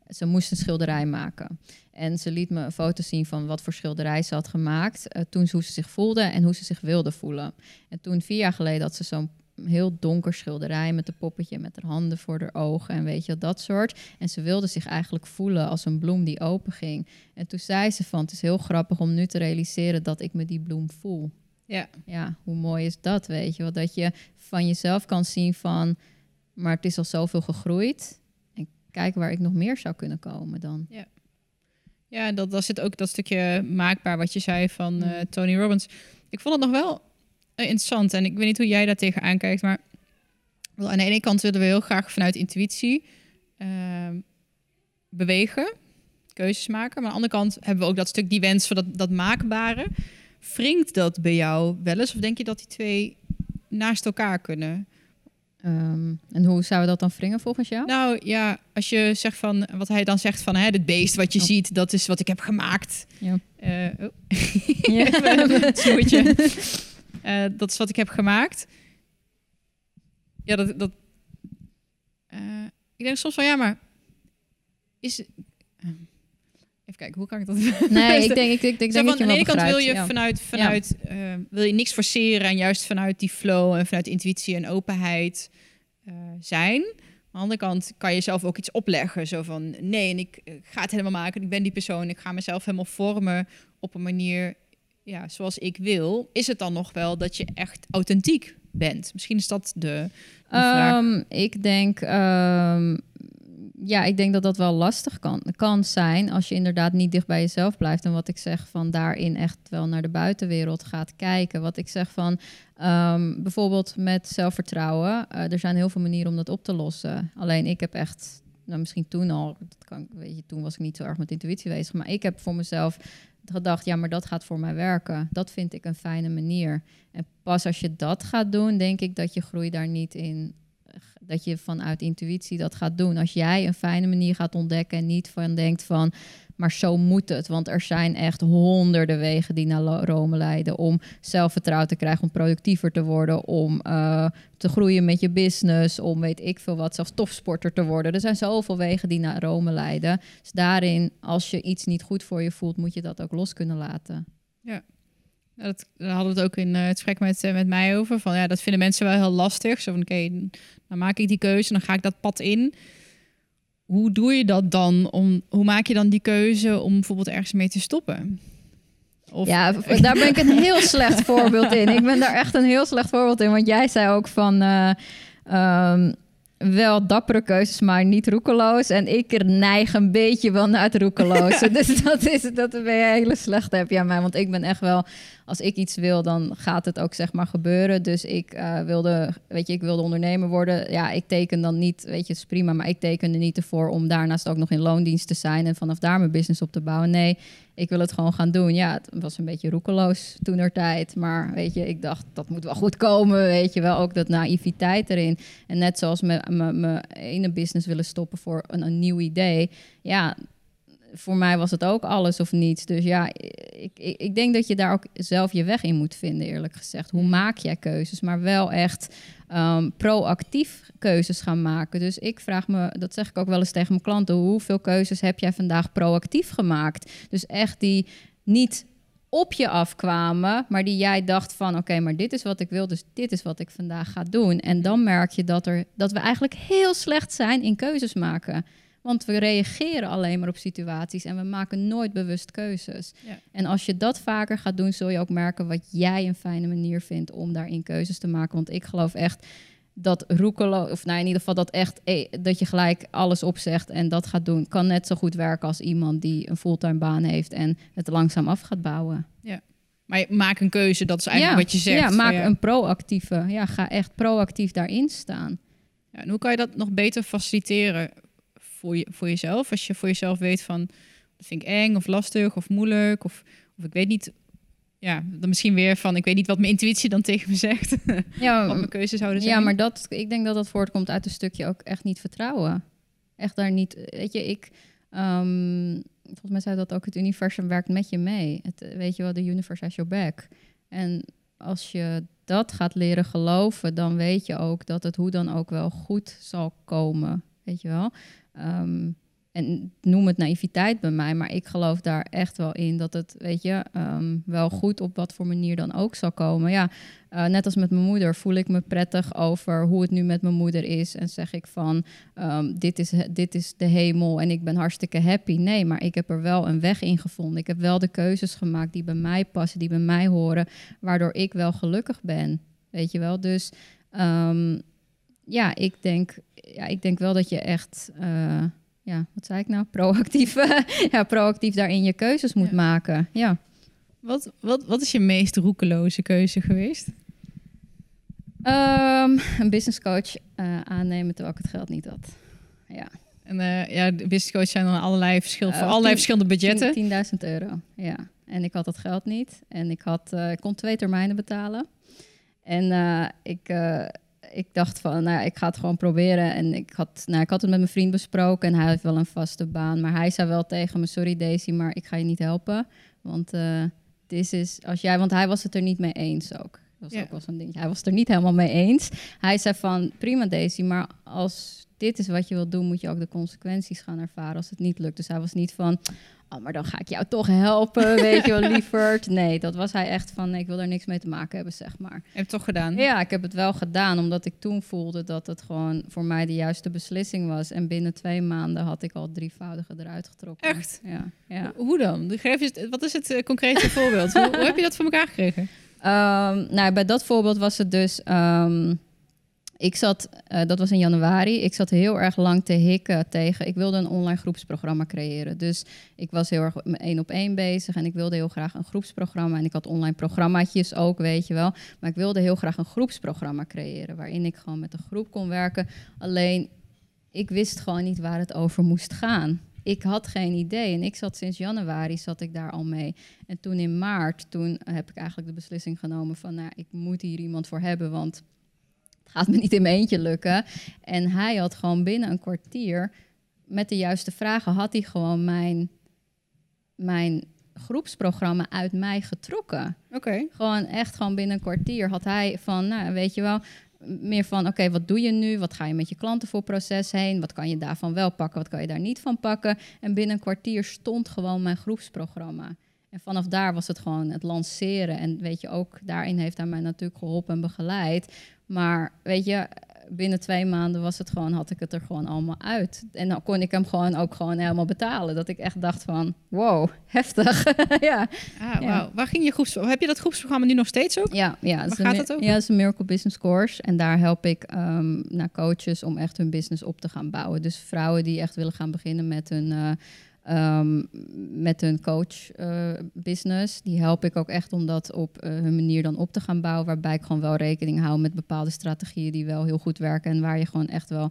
Ze moest een schilderij maken. En ze liet me een foto zien van wat voor schilderij ze had gemaakt. Uh, toen hoe ze zich voelde en hoe ze zich wilde voelen. En toen vier jaar geleden had ze zo'n heel donker schilderij met een poppetje met haar handen voor haar ogen en weet je dat soort. En ze wilde zich eigenlijk voelen als een bloem die open ging. En toen zei ze van, het is heel grappig om nu te realiseren dat ik me die bloem voel. Ja. Ja, hoe mooi is dat, weet je wel? Dat je van jezelf kan zien van, maar het is al zoveel gegroeid. En kijk waar ik nog meer zou kunnen komen dan. Ja. Ja, dat, dat zit ook dat stukje maakbaar wat je zei van uh, Tony Robbins. Ik vond het nog wel eh, interessant. En ik weet niet hoe jij daar tegenaan kijkt, maar aan de ene kant willen we heel graag vanuit intuïtie ehm, bewegen, keuzes maken. Maar aan de andere kant hebben we ook dat stuk die wens voor dat, dat maakbare. Wringt dat bij jou wel eens? Of denk je dat die twee naast elkaar kunnen? Ehm, en hoe zouden we dat dan wringen volgens jou? Nou ja, als je zegt van wat hij dan zegt van hè, het beest wat je oh. ziet, dat is wat ik heb gemaakt. Ja. Uh, oh. ja. Uh, dat is wat ik heb gemaakt. Ja, dat. dat uh, ik denk soms van ja, maar. Is. Uh, even kijken, hoe kan ik dat? Nee, ik denk, ik, ik, denk van, aan de ene kant wil je vanuit, vanuit ja. wil je niks forceren en juist vanuit die flow en vanuit intuïtie en openheid zijn. Aan de andere kant kan je zelf ook iets opleggen. Zo van nee, en ik ga het helemaal maken. Ik ben die persoon. Ik ga mezelf helemaal vormen op een manier ja, zoals ik wil, is het dan nog wel dat je echt authentiek bent? Misschien is dat de, vraag. Um, ik denk, um, ja, ik denk dat dat wel lastig kan, kan zijn als je inderdaad niet dicht bij jezelf blijft. En wat ik zeg van daarin echt wel naar de buitenwereld gaat kijken. Wat ik zeg van um, bijvoorbeeld met zelfvertrouwen. Uh, er zijn heel veel manieren om dat op te lossen. Alleen ik heb echt nou misschien toen al, dat kan, weet je, toen was ik niet zo erg met intuïtie bezig, maar ik heb voor mezelf gedacht, ja, maar dat gaat voor mij werken. Dat vind ik een fijne manier. En pas als je dat gaat doen, denk ik dat je groei daar niet in dat je vanuit intuïtie dat gaat doen. Als jij een fijne manier gaat ontdekken en niet van denkt van, maar zo moet het. Want er zijn echt honderden wegen die naar Rome leiden om zelfvertrouwen te krijgen, om productiever te worden, om uh, te groeien met je business, om weet ik veel wat, zelfs topsporter te worden. Er zijn zoveel wegen die naar Rome leiden. Dus daarin, als je iets niet goed voor je voelt, moet je dat ook los kunnen laten. Ja. Dat, daar hadden we het ook in uh, het gesprek met, uh, met mij over. Van ja, dat vinden mensen wel heel lastig. Zo van oké, dan maak ik die keuze, dan ga ik dat pad in. Hoe doe je dat dan? Om, hoe maak je dan die keuze om bijvoorbeeld ergens mee te stoppen? Of... Ja, daar ben ik een heel slecht voorbeeld in. Ik ben daar echt een heel slecht voorbeeld in. Want jij zei ook van. Uh, um, wel dappere keuzes, maar niet roekeloos. En ik neig een beetje wel naar het roekeloze. dus dat, is, dat ben je hele slecht heb je aan mij. Want ik ben echt wel, als ik iets wil, dan gaat het ook zeg maar gebeuren. Dus ik uh, wilde, weet je, ik wilde ondernemer worden. Ja, ik teken dan niet, weet je, het is prima. Maar ik tekende niet ervoor om daarnaast ook nog in loondienst te zijn. En vanaf daar mijn business op te bouwen. Nee, ik wil het gewoon gaan doen. Ja, het was een beetje roekeloos toen tijd. Maar weet je, ik dacht, dat moet wel goed komen. Weet je wel, ook dat naïviteit erin. En net zoals mijn ene business willen stoppen voor een, een nieuw idee. Ja, voor mij was het ook alles of niets. Dus ja, ik, ik, ik, denk dat je daar ook zelf je weg in moet vinden, eerlijk gezegd. Hoe maak jij keuzes? Maar wel echt um, proactief keuzes gaan maken. Dus ik vraag me, dat zeg ik ook wel eens tegen mijn klanten, hoeveel keuzes heb jij vandaag proactief gemaakt? Dus echt die niet op je afkwamen, maar die jij dacht van oké, maar dit is wat ik wil, dus dit is wat ik vandaag ga doen. En dan merk je dat, er, dat we eigenlijk heel slecht zijn in keuzes maken. Want we reageren alleen maar op situaties en we maken nooit bewust keuzes. Ja. En als je dat vaker gaat doen, zul je ook merken wat jij een fijne manier vindt om daarin keuzes te maken. Want ik geloof echt dat roekelo, of nou in ieder geval dat echt eh, dat je gelijk alles opzegt en dat gaat doen, kan net zo goed werken als iemand die een fulltime baan heeft en het langzaam af gaat bouwen. Ja. Maar maak een keuze, dat is eigenlijk wat je zegt. Ja, maak een proactieve. Ja, ga echt proactief daarin staan. Ja, en hoe kan je dat nog beter faciliteren voor, je, voor jezelf? Als je voor jezelf weet van, dat vind ik eng of lastig of moeilijk of, of ik weet niet ja, dan misschien weer van, ik weet niet wat mijn intuïtie dan tegen me zegt. Ja, wat mijn keuze zouden zijn. Ja, maar dat, ik denk dat dat voortkomt uit een stukje ook echt niet vertrouwen. Echt daar niet, weet je, ik, um, volgens mij zei dat ook, het universum werkt met je mee. Het, weet je wel, de universe has your back. En als je dat gaat leren geloven, dan weet je ook dat het hoe dan ook wel goed zal komen. Weet je wel? Um, en noem het naïviteit bij mij, maar ik geloof daar echt wel in dat het, weet je, um, wel goed op wat voor manier dan ook zal komen. Ja, uh, net als met mijn moeder voel ik me prettig over hoe het nu met mijn moeder is. En zeg ik van, um, dit, is, dit is de hemel en ik ben hartstikke happy. Nee, maar ik heb er wel een weg in gevonden. Ik heb wel de keuzes gemaakt die bij mij passen, die bij mij horen, waardoor ik wel gelukkig ben. Weet je wel, dus ja, ik denk, ja, ik denk wel dat je echt... Uh, ja, wat zei ik nou? Proactief, ja, proactief daarin je keuzes moet maken. Ja. Wat, wat, wat is je meest roekeloze keuze geweest? Um, een business coach uh, aannemen terwijl ik het geld niet had. Ja. En uh, ja, de business coach zijn dan allerlei, verschil, voor allerlei verschillende budgetten. 10.000 euro, ja. En ik had dat geld niet. En ik, had, ik kon twee termijnen betalen. En ik ik dacht van, nou, ik ga het gewoon proberen. En ik had, nou, ik had het met mijn vriend besproken en hij heeft wel een vaste baan. Maar hij zei wel tegen me, sorry Daisy, maar ik ga je niet helpen. Want uh, dit is, als jij, want hij was het er niet mee eens ook. Dat was ook wel zo'n ding. Hij was het er niet helemaal mee eens. Hij zei van, prima Daisy, maar als dit is wat je wilt doen, moet je ook de consequenties gaan ervaren als het niet lukt. Dus hij was niet van, oh, maar dan ga ik jou toch helpen, weet je wel, lieverd. Nee, dat was hij echt van, nee, ik wil er niks mee te maken hebben, zeg maar. Heb je het toch gedaan? Ja, ik heb het wel gedaan, omdat ik toen voelde dat het gewoon voor mij de juiste beslissing was. En binnen twee maanden had ik al drievoudige eruit getrokken. Echt? Ja. ja. Hoe dan? Geef je, wat is het uh, concrete voorbeeld? hoe, hoe, heb je dat voor elkaar gekregen? Um, nou, bij dat voorbeeld was het dus... Um, ik zat, uh, dat was in januari, ik zat heel erg lang te hikken tegen. Ik wilde een online groepsprogramma creëren. Dus ik was heel erg één op één bezig en ik wilde heel graag een groepsprogramma. En ik had online programmaatjes ook, weet je wel. Maar ik wilde heel graag een groepsprogramma creëren waarin ik gewoon met een groep kon werken. Alleen ik wist gewoon niet waar het over moest gaan. Ik had geen idee en ik zat sinds januari zat ik daar al mee. En toen in maart, toen heb ik eigenlijk de beslissing genomen van, nou, ik moet hier iemand voor hebben, want het gaat me niet in mijn eentje lukken. En hij had gewoon binnen een kwartier, met de juiste vragen, had hij gewoon mijn, mijn groepsprogramma uit mij getrokken. Oké. Gewoon echt gewoon binnen een kwartier had hij van, nou weet je wel, meer van oké, wat doe je nu? Wat ga je met je klanten voor proces heen? Wat kan je daarvan wel pakken? Wat kan je daar niet van pakken? En binnen een kwartier stond gewoon mijn groepsprogramma. En vanaf daar was het gewoon het lanceren. En weet je, ook daarin heeft hij mij natuurlijk geholpen en begeleid. Maar weet je, binnen twee maanden was het gewoon, had ik het er gewoon allemaal uit. En dan kon ik hem gewoon ook gewoon helemaal betalen. Dat ik echt dacht van, wow, heftig. ja. Ah, wow. Waar ging je groeps... Heb je dat groepsprogramma nu nog steeds ook? Ja, ja. Waar gaat het ook? Ja, het is een Miracle Business Course. En daar help ik um, naar coaches om echt hun business op te gaan bouwen. Dus vrouwen die echt willen gaan beginnen met hun... Uh, Um, met hun coach uh, business. Die help ik ook echt om dat op uh, hun manier dan op te gaan bouwen. Waarbij ik gewoon wel rekening hou met bepaalde strategieën die wel heel goed werken. En waar je gewoon echt wel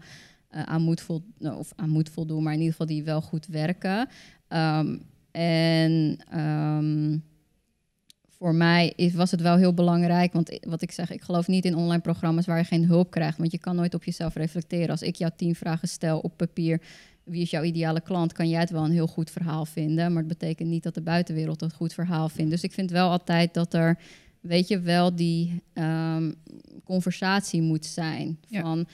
uh, aan, moet vol, of aan moet voldoen, maar in ieder geval die wel goed werken. Um, en um, voor mij is, was het wel heel belangrijk. Want wat ik zeg, ik geloof niet in online programma's waar je geen hulp krijgt. Want je kan nooit op jezelf reflecteren. Als ik jou tien vragen stel op papier wie is jouw ideale klant, kan jij het wel een heel goed verhaal vinden. Maar het betekent niet dat de buitenwereld het goed verhaal vindt. Dus ik vind wel altijd dat er, weet je, wel die um, conversatie moet zijn. Van, ja.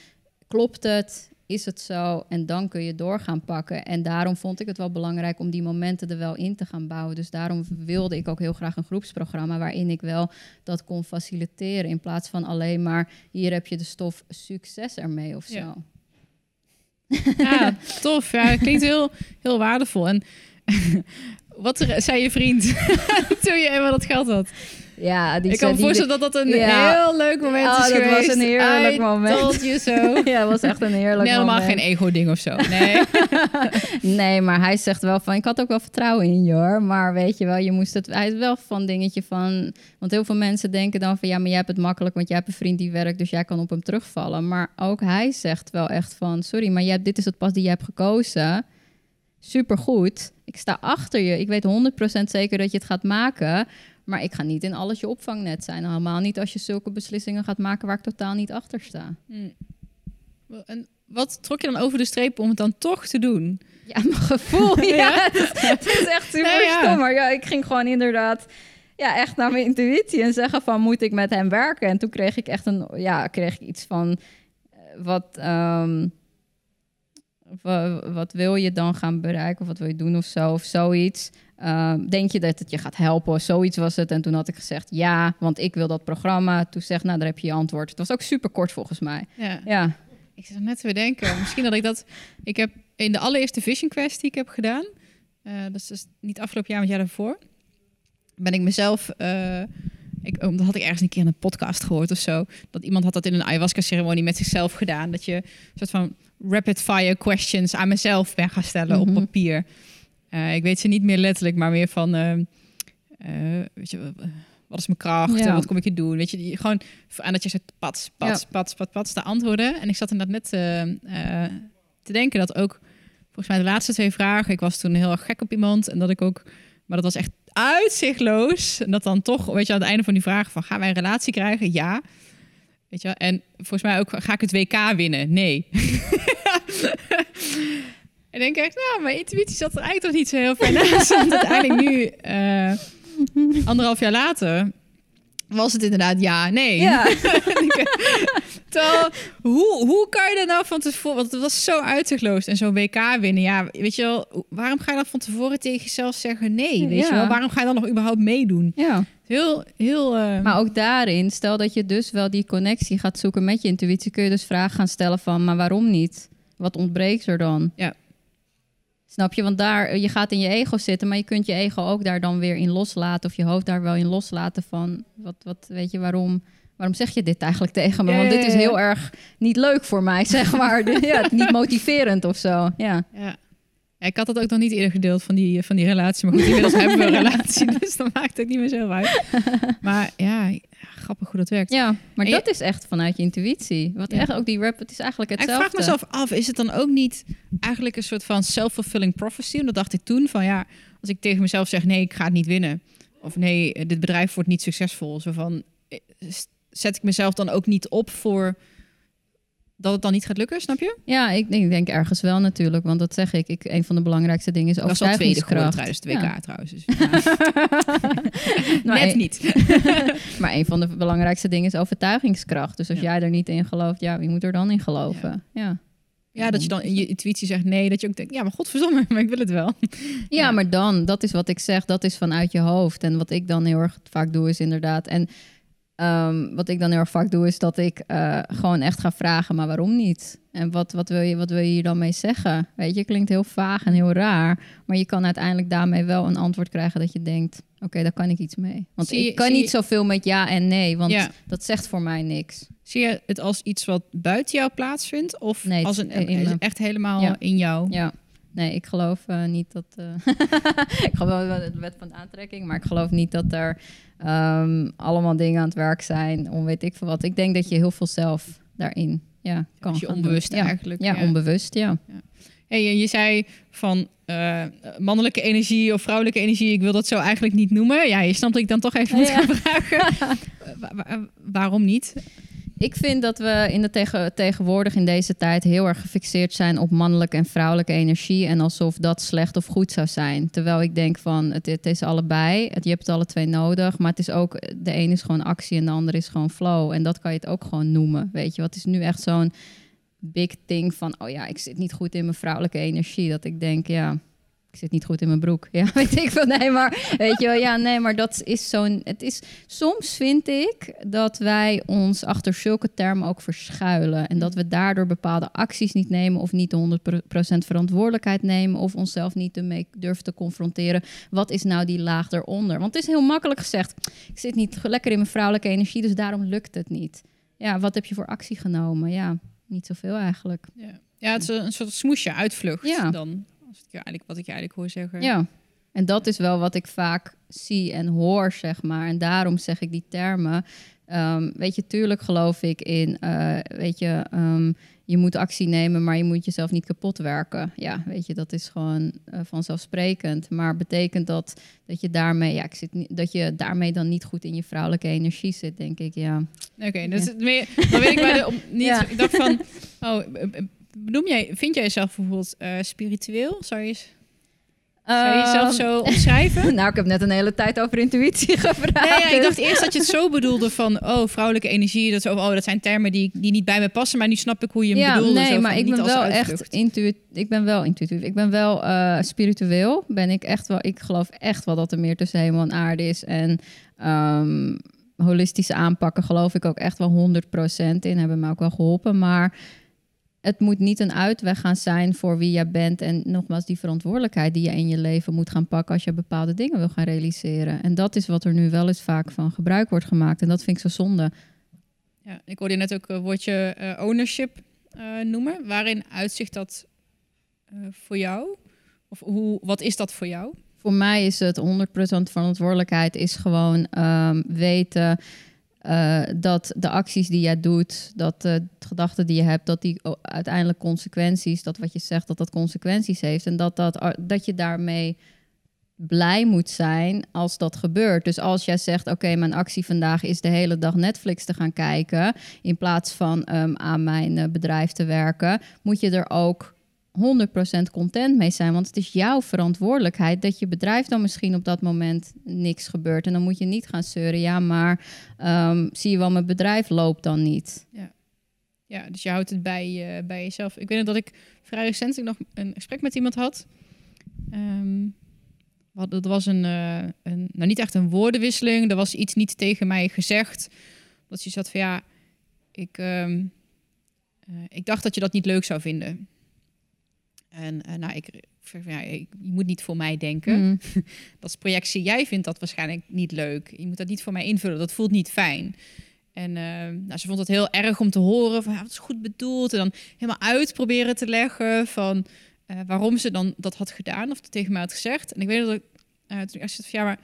klopt het? Is het zo? En dan kun je door gaan pakken. En daarom vond ik het wel belangrijk om die momenten er wel in te gaan bouwen. Dus daarom wilde ik ook heel graag een groepsprogramma waarin ik wel dat kon faciliteren. In plaats van alleen maar hier heb je de stof succes ermee of zo. Ja. Ja, tof. Ja, klinkt heel, heel waardevol. En wat zei je vriend toen je eenmaal dat geld had? Ja, die ik kan me voorstellen dat dat een ja. heel leuk moment oh, is dat geweest. was een heerlijk I moment. told you so. ja, het was echt een heerlijk nee, helemaal moment. geen ego-ding of zo. Nee. nee, maar hij zegt wel van... Ik had ook wel vertrouwen in je hoor. Maar weet je wel, je moest het... Hij is wel van dingetje van... Want heel veel mensen denken dan van... Ja, maar jij hebt het makkelijk, want jij hebt een vriend die werkt... Dus jij kan op hem terugvallen. Maar ook hij zegt wel echt van... Sorry, maar jij dit is het pas die je hebt gekozen. Supergoed. Ik sta achter je. Ik weet 100% zeker dat je het gaat maken... Maar ik ga niet in alles je opvangnet zijn. Helemaal niet als je zulke beslissingen gaat maken waar ik totaal niet achter sta. Hmm. En wat trok je dan over de streep om het dan toch te doen? Ja, mijn gevoel. ja, ja. Het, is echt super nee, ja. stom. Maar ja, ik ging gewoon inderdaad ja, echt naar mijn intuïtie en zeggen van moet ik met hem werken? En toen kreeg ik echt een ja, kreeg ik iets van wat. Um, wat wil je dan gaan bereiken of wat wil je doen of zo of zoiets. Uh, denk je dat het je gaat helpen? Zoiets was het. En toen had ik gezegd ja, want ik wil dat programma. Toen zegt, nou, daar heb je je antwoord. Het was ook super kort volgens mij. Ja. ja. Ik zat net te bedenken. Misschien dat ik dat... Ik heb in de allereerste Vision Quest die ik heb gedaan... Uh, dat is dus niet afgelopen jaar, maar het jaar daarvoor... ben ik mezelf... Uh, ik, dat had ik ergens een keer in een podcast gehoord of zo. Dat iemand had dat in een ayahuasca-ceremonie met zichzelf gedaan. Dat je een soort van rapid-fire questions aan mezelf ben gaan stellen mm -hmm. op papier. Uh, ik weet ze niet meer letterlijk, maar meer van, uh, uh, weet je, wat is mijn kracht? Ja. Wat kom ik hier doen? Weet je, die, gewoon aan dat je zegt, pats, pats, ja. pats, pats, pats, de antwoorden. En ik zat inderdaad net te denken dat ook, volgens mij de laatste twee vragen, ik was toen heel erg gek op iemand en dat ik ook, maar dat was echt uitzichtloos. En dat dan toch, weet je, aan het einde van die vraag van, gaan wij een relatie krijgen? Ja. Weet je, en volgens mij ook, ga ik het WK winnen? Nee. En denk ik echt, nou, mijn intuïtie zat er eigenlijk toch niet zo heel ver naast. Want uiteindelijk nu, uh, anderhalf jaar later, was het inderdaad ja, nee. Ja. Terwijl, hoe, hoe kan je dat nou van tevoren... Want het was zo uitzichtloos en zo'n WK winnen. Ja, weet je wel, waarom ga je dan van tevoren tegen jezelf zeggen nee? Weet ja. je wel, waarom ga je dan nog überhaupt meedoen? Ja. Heel, heel... Uh... Maar ook daarin, stel dat je dus wel die connectie gaat zoeken met je intuïtie... kun je dus vragen gaan stellen van, maar waarom niet? Wat ontbreekt er dan? Ja. Snap je? Want daar, je gaat in je ego zitten, maar je kunt je ego ook daar dan weer in loslaten. Of je hoofd daar wel in loslaten van, wat, wat weet je, waarom, waarom zeg je dit eigenlijk tegen me? Want dit is heel erg niet leuk voor mij, zeg maar. ja, niet motiverend of zo. Ja. Ja. Ja, ik had dat ook nog niet eerder gedeeld van die, van die relatie. Maar goed, inmiddels hebben we een relatie, dus dan maakt het niet meer zo uit. Maar ja, grappig hoe dat werkt. Ja, maar dat is echt vanuit je intuïtie. Wat echt ook die rap, het is eigenlijk hetzelfde. ik vraag mezelf af, is het dan ook niet eigenlijk een soort van self-fulfilling prophecy? En dat dacht ik toen van ja, als ik tegen mezelf zeg nee, ik ga het niet winnen. Of nee, dit bedrijf wordt niet succesvol. Zo van, eh, zet ik mezelf dan ook niet op voor dat het dan niet gaat lukken, snap je? Ja, ik, ik denk ergens wel natuurlijk, want dat zeg ik. ik een van de belangrijkste dingen is overtuigingskracht. Dat is tweede tijdens het WK trouwens. Dus, Net niet. maar een van de belangrijkste dingen is overtuigingskracht. Dus als jij er niet in gelooft, ja, wie moet er dan in geloven? Ja. ja. dat je dan in je intuïtie zegt nee, dat je ook denkt, ja, maar godverdomme, maar ik wil het wel. Ja, maar dan, dat is wat ik zeg, dat is vanuit je hoofd. En wat ik dan heel erg vaak doe, is inderdaad. En Ehm, wat ik dan heel erg vaak doe, is dat ik uh, gewoon echt ga vragen, maar waarom niet? En wat, wat, wil je, wat wil je hier dan mee zeggen? Weet je, klinkt heel vaag en heel raar. Maar je kan uiteindelijk daarmee wel een antwoord krijgen dat je denkt... oké, daar kan ik iets mee. Want ik kan niet zoveel met ja en nee, want dat zegt voor mij niks. Zie je het als iets wat buiten jou plaatsvindt? Of nee, als een, echt helemaal in jou? Ja. Nee, ik geloof uh, niet dat. Uh, ik geloof wel de wet van aantrekking, maar ik geloof niet dat er um, allemaal dingen aan het werk zijn. Om weet ik veel wat. Ik denk dat je heel veel zelf daarin ja, kan. je onbewust eigenlijk. Ja, onbewust, ja. ja. Hey, je zei van uh, mannelijke energie of vrouwelijke energie, ik wil dat zo eigenlijk niet noemen. Ja, je snapt dat ik dan toch even moet gaan vragen. waarom niet? Ik vind dat we in de tegen, tegenwoordig in deze tijd heel erg gefixeerd zijn op mannelijke en vrouwelijke energie. En alsof dat slecht of goed zou zijn. Terwijl ik denk van het, is allebei. Je hebt het alle twee nodig. Maar het is ook, de een is gewoon actie en de ander is gewoon flow. En dat kan je het ook gewoon noemen. Weet je, wat is nu echt zo'n big thing van, oh ja, ik zit niet goed in mijn vrouwelijke energie. Dat ik denk, ja, ik zit niet goed in mijn broek. Ja, weet ik van nee, maar weet je wel, ja, nee, maar dat is zo'n. Het is soms vind ik dat wij ons achter zulke termen ook verschuilen en dat we daardoor bepaalde acties niet nemen of niet 100% verantwoordelijkheid nemen of onszelf niet ermee durven te confronteren. Wat is nou die laag eronder? Want het is heel makkelijk gezegd. Ik zit niet lekker in mijn vrouwelijke energie, dus daarom lukt het niet. Ja, wat heb je voor actie genomen? Ja, niet zoveel eigenlijk. Ja. Ja, het is een soort smoesje, uitvlucht ja. dan eigenlijk, wat ik eigenlijk hoor zeggen. Ja, en dat is wel wat ik vaak zie en hoor, zeg maar. En daarom zeg ik die termen. Ehm, weet je, tuurlijk geloof ik in, uh, weet je, um, je moet actie nemen, maar je moet jezelf niet kapot werken. Ja, weet je, dat is gewoon uh, vanzelfsprekend. Maar betekent dat dat je daarmee, ja, ik zit niet, dat je daarmee dan niet goed in je vrouwelijke energie zit, denk ik, ja. Oké, dus ja. meer, dan weet ik bij de, niet, ja. ik dacht van, oh, Noem jij, vind jij jezelf bijvoorbeeld uh, spiritueel? Zou je, zou je jezelf ehm, zo omschrijven? nou, ik heb net een hele tijd over intuïtie gevraagd. Nee, ik dacht eerst dat je het zo bedoelde van, oh, vrouwelijke energie. Dat, zo, oh, dat zijn termen die, die niet bij me passen, maar nu snap ik hoe je hem ja, bedoelde. Nee, zo, maar ik ben wel echt intuïtief. Ik ben wel intuïtief. Ik ben wel uh, spiritueel. Ben ik echt wel. Ik geloof echt wel dat er meer tussen hemel en aarde is. En um, holistische aanpakken geloof ik ook echt wel 100% in. Hebben me ook wel geholpen. Maar het moet niet een uitweg gaan zijn voor wie jij bent. En nogmaals, die verantwoordelijkheid die je in je leven moet gaan pakken als je bepaalde dingen wil gaan realiseren. En dat is wat er nu wel eens vaak van gebruik wordt gemaakt. En dat vind ik zo zonde. Ja, ik hoorde net ook een woordje uh, ownership uh, noemen. Waarin uitzicht dat voor jou? Of hoe, wat is dat voor jou? Voor mij is het 100% verantwoordelijkheid is gewoon um, weten uh, dat de acties die jij doet, dat de gedachten die je hebt, dat die uiteindelijk consequenties, dat wat je zegt, dat dat consequenties heeft. En dat, dat, dat je daarmee blij moet zijn als dat gebeurt. Dus als jij zegt, oké, mijn actie vandaag is de hele dag Netflix te gaan kijken, in plaats van um, aan mijn uh, bedrijf te werken, moet je er ook 100% content mee zijn. Want het is jouw verantwoordelijkheid dat je bedrijf dan misschien op dat moment niks gebeurt. En dan moet je niet gaan zeuren. Ja, maar um, zie je wel, mijn bedrijf loopt dan niet. Ja, ja dus je houdt het bij, uh, bij jezelf. Ik weet nog dat ik vrij recent nog een gesprek met iemand had. Um, wat, dat was een, uh, een, nou niet echt een woordenwisseling. Er was iets niet tegen mij gezegd. Dat je zat van ja, ik, um, uh, ik dacht dat je dat niet leuk zou vinden. En uh, nou, ik, ja, je moet niet voor mij denken. Mm. dat is projectie. Jij vindt dat waarschijnlijk niet leuk. Je moet dat niet voor mij invullen. Dat voelt niet fijn. En uh, nou, ze vond het heel erg om te horen van, ja, wat is goed bedoeld. En dan helemaal uit proberen te leggen van, eh, waarom ze dan dat had gedaan of tegen mij had gezegd. En ik weet dat ik toen ik van ja, maar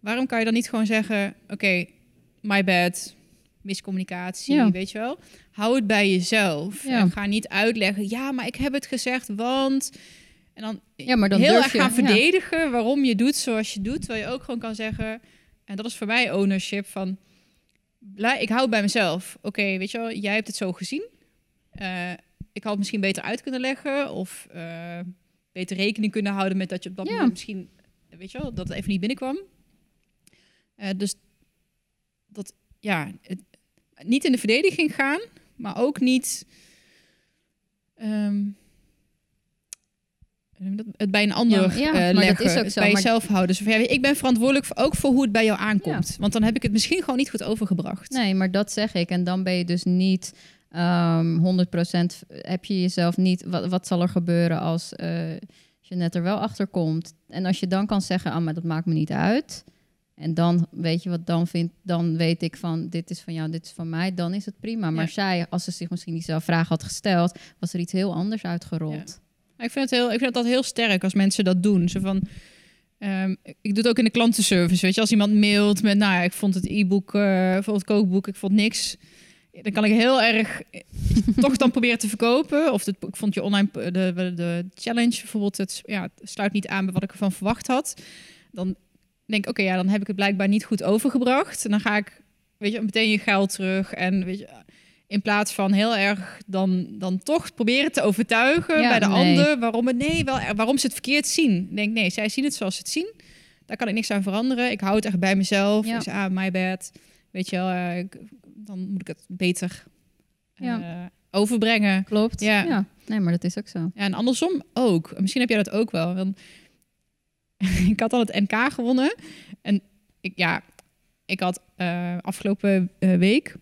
waarom kan je dan niet gewoon zeggen: oké, my bad, miscommunicatie, weet je wel? Hou het bij jezelf. En ga niet uitleggen: ja, maar ik heb het gezegd, want. En dan, ja, maar dan heel erg gaan verdedigen waarom je doet zoals je doet. Terwijl je ook gewoon kan zeggen, en dat is voor mij ownership van, ik hou het bij mezelf. Oké, weet je wel, jij hebt het zo gezien. Uh, ik had het misschien beter uit kunnen leggen of uh, beter rekening kunnen houden met dat je op dat moment misschien, weet je wel, dat het even niet binnenkwam. Uh, dus dat, ja, het, niet in de verdediging gaan, maar ook niet. Um, het bij een ander ja, uh, leggen, dat is ook zo, bij jezelf houden. Dus ja, ik ben verantwoordelijk voor, ook voor hoe het bij jou aankomt. Want dan heb ik het misschien gewoon niet goed overgebracht. Nee, maar dat zeg ik. En dan ben je dus niet um, 100% heb je jezelf niet. Wat, wat zal er gebeuren als uh, je net er wel achter komt? En als je dan kan zeggen, ah, maar dat maakt me niet uit. En dan weet je wat dan vindt, dan weet ik van dit is van jou, dit is van mij, dan is het prima. Maar zij, als ze zich misschien diezelfde vraag had gesteld, was er iets heel anders uitgerold. Ik vind, het heel, ik vind dat heel sterk als mensen dat doen. Zo van, um, ik doe het ook in de klantenservice. Weet je, als iemand mailt met, nou ja, ik vond het e-book, uh, voor het kookboek, ik vond niks. Dan kan ik heel erg eh, toch dan proberen te verkopen. Of het, ik vond je online de, de, de challenge bijvoorbeeld, het, ja, het sluit niet aan bij wat ik ervan verwacht had. Dan denk oké, ja, dan heb ik het blijkbaar niet goed overgebracht. En dan ga ik, weet je, meteen je geld terug. En weet je, in plaats van heel erg dan, dan toch proberen te overtuigen bij de ander waarom, het, nee, wel, waarom ze het verkeerd zien. Ik denk, nee, zij zien het zoals ze het zien. Daar kan ik niks aan veranderen. Ik hou het echt bij mezelf. Ja. Dus, ah, my bad. Weet je wel, uh, dan moet ik het beter uh, overbrengen. Klopt. Ja. Nee, maar dat is ook zo. Ja, en andersom ook. Misschien heb jij dat ook wel. ik had al het NK gewonnen. En ik, ja, ik had uh, afgelopen week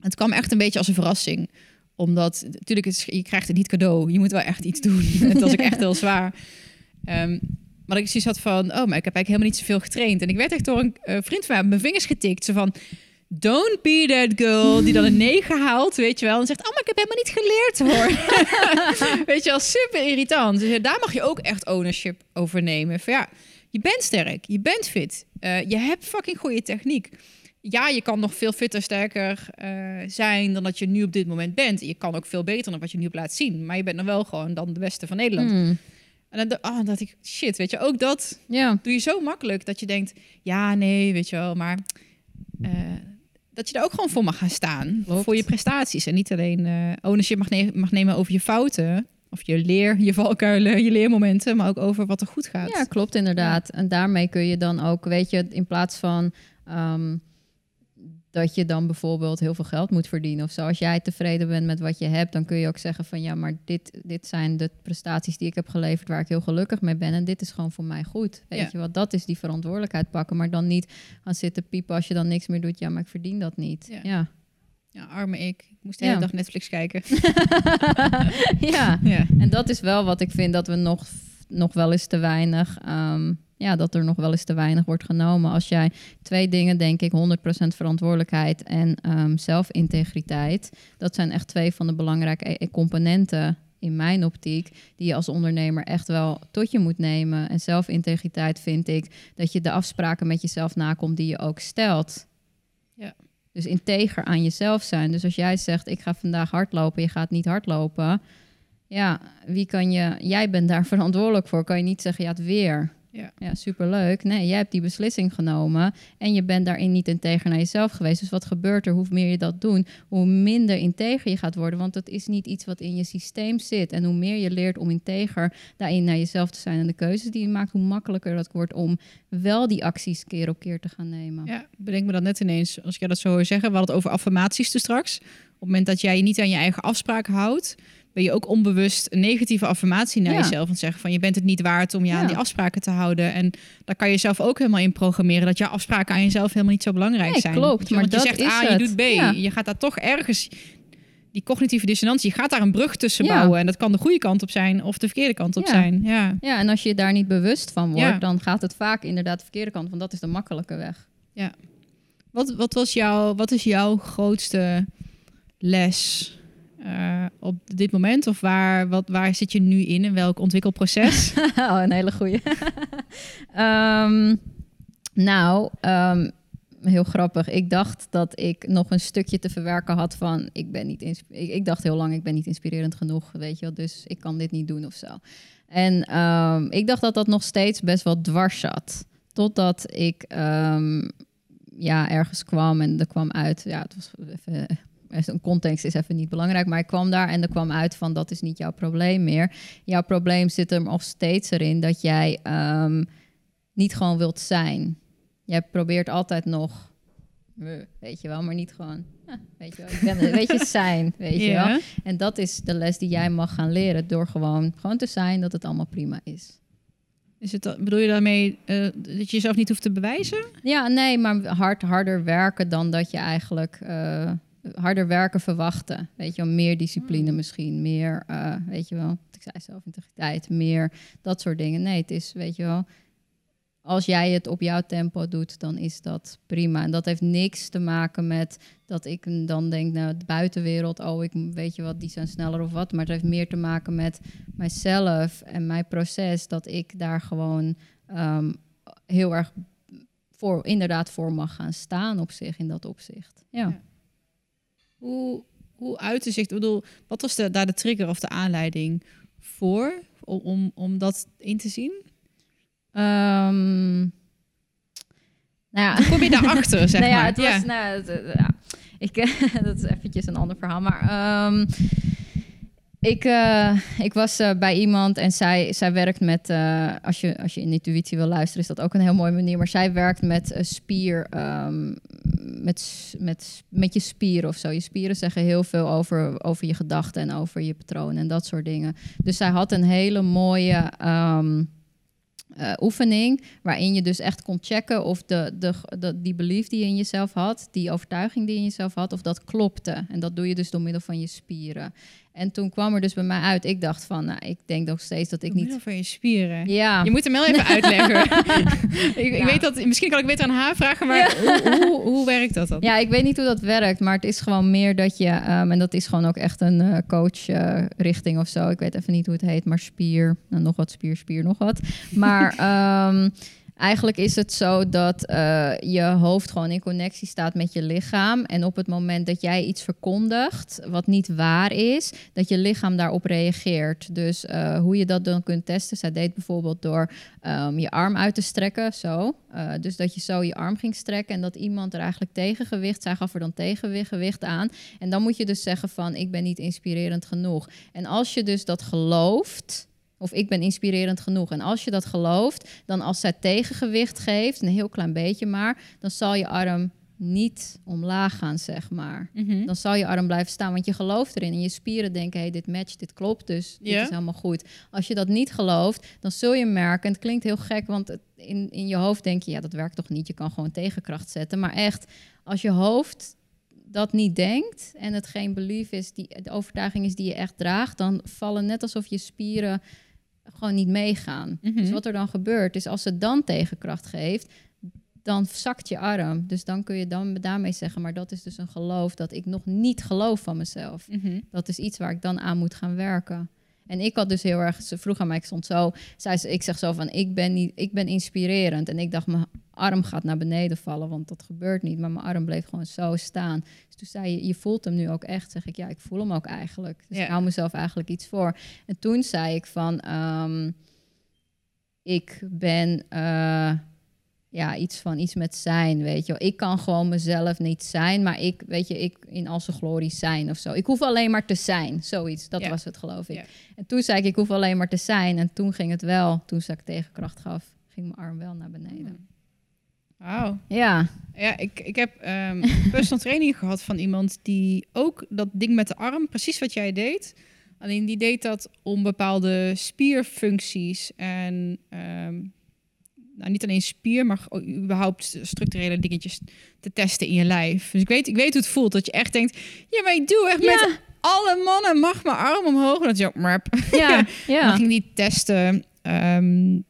het kwam echt een beetje als een verrassing. Omdat, natuurlijk, is, je krijgt het niet cadeau. Je moet wel echt iets doen. het was ook echt heel zwaar. Um, maar ik zoiets had van, oh, maar ik heb eigenlijk helemaal niet zoveel getraind. En ik werd echt door een vriend van mij mijn vingers getikt. Zo van, don't be that girl die dan een 9 haalt, weet je wel. En zegt, oh, maar ik heb helemaal niet geleerd hoor. weet je wel, super irritant. Dus daar mag je ook echt ownership over nemen. Van ja, je bent sterk, je bent fit. Uh, je hebt fucking goede techniek ja, je kan nog veel fitter, sterker uh, zijn dan dat je nu op dit moment bent. Je kan ook veel beter dan wat je nu op laat zien. Maar je bent nog wel gewoon dan de beste van Nederland. Hmm. En dan oh, dat ik, shit, weet je, ook dat ja. doe je zo makkelijk dat je denkt, ja, nee, weet je wel, maar uh, dat je er ook gewoon voor mag gaan staan. Voor je prestaties. En niet alleen uh, ownership mag, ne mag nemen over je fouten. Of je leer, je valkuilen, je leermomenten, maar ook over wat er goed gaat. Ja, klopt inderdaad. En daarmee kun je dan ook, weet je, in plaats van um, dat je dan bijvoorbeeld heel veel geld moet verdienen of zo. Als jij tevreden bent met wat je hebt, dan kun je ook zeggen van ja, maar dit, dit zijn de prestaties die ik heb geleverd waar ik heel gelukkig mee ben. En dit is gewoon voor mij goed. Weet je wat, dat is die verantwoordelijkheid pakken. Maar dan niet gaan zitten piepen als je dan niks meer doet. Ja, maar ik verdien dat niet. Ja. ja. ja arme ik. Ik moest de hele dag Netflix kijken. ja. ja, en dat is wel wat ik vind dat we nog, nog wel eens te weinig... Um, ja, dat er nog wel eens te weinig wordt genomen. Als jij twee dingen, denk ik, 100% verantwoordelijkheid en um, zelfintegriteit, dat zijn echt twee van de belangrijke e-, componenten in mijn optiek, die je als ondernemer echt wel tot je moet nemen. En zelfintegriteit vind ik dat je de afspraken met jezelf nakomt die je ook stelt. Ja. Dus integer aan jezelf zijn. Dus als jij zegt, ik ga vandaag hardlopen, je gaat niet hardlopen. Ja, wie kan je... Jij bent daar verantwoordelijk voor. Kan je niet zeggen, ja, het weer. Ja. ja, superleuk. Nee, jij hebt die beslissing genomen en je bent daarin niet integer naar jezelf geweest. Dus wat gebeurt er? Hoe meer je dat doet, hoe minder integer je gaat worden. Want dat is niet iets wat in je systeem zit. En hoe meer je leert om integer daarin naar jezelf te zijn en de keuzes die je maakt, hoe makkelijker dat wordt om wel die acties keer op keer te gaan nemen. Ja, bedenk me dat net ineens, als ik dat zo hoor zeggen. We hadden het over affirmaties te straks. Op het moment dat jij je niet aan je eigen afspraken houdt, ben je ook onbewust een negatieve affirmatie naar jezelf. En zeggen van je bent het niet waard om je aan die afspraken te houden. En daar kan je zelf ook helemaal in programmeren. Dat je afspraken aan jezelf helemaal niet zo belangrijk nee, zijn. Klopt, maar je dat zegt is A, je doet B. Je gaat daar toch ergens die cognitieve dissonantie, je gaat daar een brug tussen bouwen. En dat kan de goede kant op zijn of de verkeerde kant op zijn. Ja. ja, en als je daar niet bewust van wordt, dan gaat het vaak inderdaad de verkeerde kant. Want dat is de makkelijke weg. Ja. Wat, wat, was jouw, wat is jouw grootste les eh, op dit moment? Of waar, wat, waar zit je nu in? In welk ontwikkelproces? oh, een hele goede. Ehm, nou, ehm, heel grappig. Ik dacht dat ik nog een stukje te verwerken had van... ik ben niet... Ik, ik, dacht heel lang, ik ben niet inspirerend genoeg, weet je wel. Dus ik kan dit niet doen of zo. En ehm, ik dacht dat dat nog steeds best wel dwars zat. Totdat ik ja, ergens kwam en er kwam uit... Ja, het was even een context is even niet belangrijk, maar ik kwam daar en er kwam uit van dat is niet jouw probleem meer. Jouw probleem zit er nog steeds erin dat jij um, niet gewoon wilt zijn. Jij probeert altijd nog, weet je wel, maar niet gewoon, weet je wel, ik ben, weet je, zijn, weet je wel. En dat is de les die jij mag gaan leren door gewoon, gewoon te zijn dat het allemaal prima is. Is het, bedoel je daarmee uh, dat je jezelf niet hoeft te bewijzen? Ja, nee, maar hard, harder werken dan dat je eigenlijk uh, harder werken verwachten. Weet je wel, meer discipline hmm. misschien, meer, uh, weet je wel, ik zei zelf integriteit, meer dat soort dingen. Nee, het is, weet je wel, als jij het op jouw tempo doet, dan is dat prima. En dat heeft niks te maken met dat ik dan denk, nou, de buitenwereld, oh, ik weet je wat, die zijn sneller of wat. Maar het heeft meer te maken met mijzelf en mijn proces, dat ik daar gewoon um, heel erg voor, inderdaad voor mag gaan staan op zich in dat opzicht. ja. ja. Hoe, hoe uitte zich, ik bedoel, wat was de, daar de trigger of de aanleiding voor om, om, om dat in te zien? Um, nou ja. Hoe kom je daarachter, zeg nou ja, Het was, Nou, ja, ik, dat is eventjes een ander verhaal, maar... Um, ik, uh, ik was uh, bij iemand en zij, zij werkt met, uh, als, je, als je in intuïtie wil luisteren, is dat ook een heel mooie manier. Maar zij werkt met spier, um, met, met, met je spieren of zo. Je spieren zeggen heel veel over, over je gedachten en over je patronen en dat soort dingen. Dus zij had een hele mooie. Uh, oefening. Waarin je dus echt kon checken of de, de, de, die belief die je in jezelf had, die overtuiging die je in jezelf had, of dat klopte. En dat doe je dus door middel van je spieren. En toen kwam er dus bij mij uit, ik dacht van, nou, ik denk nog steeds dat ik niet... van je spieren? Ja. Je moet hem wel even uitleggen. ik, ik, weet dat, misschien kan ik beter aan haar vragen, maar hoe, hoe, hoe, werkt dat dan? Ja, ik weet niet hoe dat werkt, maar het is gewoon meer dat je, um, en dat is gewoon ook echt een uh, coach uh, richting of zo. Ik weet even niet hoe het heet, maar spier, nou, nog wat spier, spier, nog wat. Maar... Um, Eigenlijk is het zo dat uh, je hoofd gewoon in connectie staat met je lichaam. En op het moment dat jij iets verkondigt wat niet waar is, dat je lichaam daarop reageert. Dus uh, hoe je dat dan kunt testen, zij deed bijvoorbeeld door um, je arm uit te strekken, zo. Uh, dus dat je zo je arm ging strekken en dat iemand er eigenlijk tegengewicht, zij gaf er dan tegengewicht aan. En dan moet je dus zeggen van, ik ben niet inspirerend genoeg. En als je dus dat gelooft of ik ben inspirerend genoeg. En als je dat gelooft, dan als zij tegengewicht geeft, een heel klein beetje maar, dan zal je arm niet omlaag gaan, zeg maar. Mhm. Dan zal je arm blijven staan, want je gelooft erin. En je spieren denken, hey, dit matcht, dit klopt, dus dit is helemaal goed. Als je dat niet gelooft, dan zul je merken... en het klinkt heel gek, want in, in je hoofd denk je... ja, dat werkt toch niet, je kan gewoon tegenkracht zetten. Maar echt, als je hoofd dat niet denkt... en het geen belief is, die, de overtuiging is die je echt draagt... dan vallen net alsof je spieren gewoon niet meegaan. Dus mhm. wat er dan gebeurt, is als ze dan tegenkracht geeft, dan zakt je arm. Dus dan kun je dan daarmee zeggen, maar dat is dus een geloof dat ik nog niet geloof van mezelf. Mhm. Dat is iets waar ik dan aan moet gaan werken. En ik had dus heel erg, ze vroeg aan mij, ik stond zo, zei ze, ik zeg zo van, ik ben, niet, ik ben inspirerend. En ik dacht, mijn arm gaat naar beneden vallen, want dat gebeurt niet. Maar mijn arm bleef gewoon zo staan. Dus toen zei je, je voelt hem nu ook echt. Zeg ik, ja, ik voel hem ook eigenlijk. Dus ik hou mezelf eigenlijk iets voor. En toen zei ik van, um, ik ben... Uh, ja, iets van iets met zijn, weet je. Ik kan gewoon mezelf niet zijn, maar ik, weet je, ik in al zijn glorie zijn of zo. Ik hoef alleen maar te zijn, zoiets. Dat was het, geloof ik. En toen zei ik, ik hoef alleen maar te zijn. En toen ging het wel, toen ik tegenkracht gaf, ging mijn arm wel naar beneden. Wauw. Ja. Ja, ik, ik heb um, personal training gehad van iemand die ook dat ding met de arm, precies wat jij deed. Alleen die deed dat om bepaalde spierfuncties en um, nou, niet alleen spier, maar überhaupt structurele dingetjes te testen in je lijf. Dus ik weet, ik weet hoe het voelt. Dat je echt denkt, ja, maar ik doe echt met alle mannen mag mijn arm omhoog. En dat je ook, Ja, ja. dan ging die testen. Um,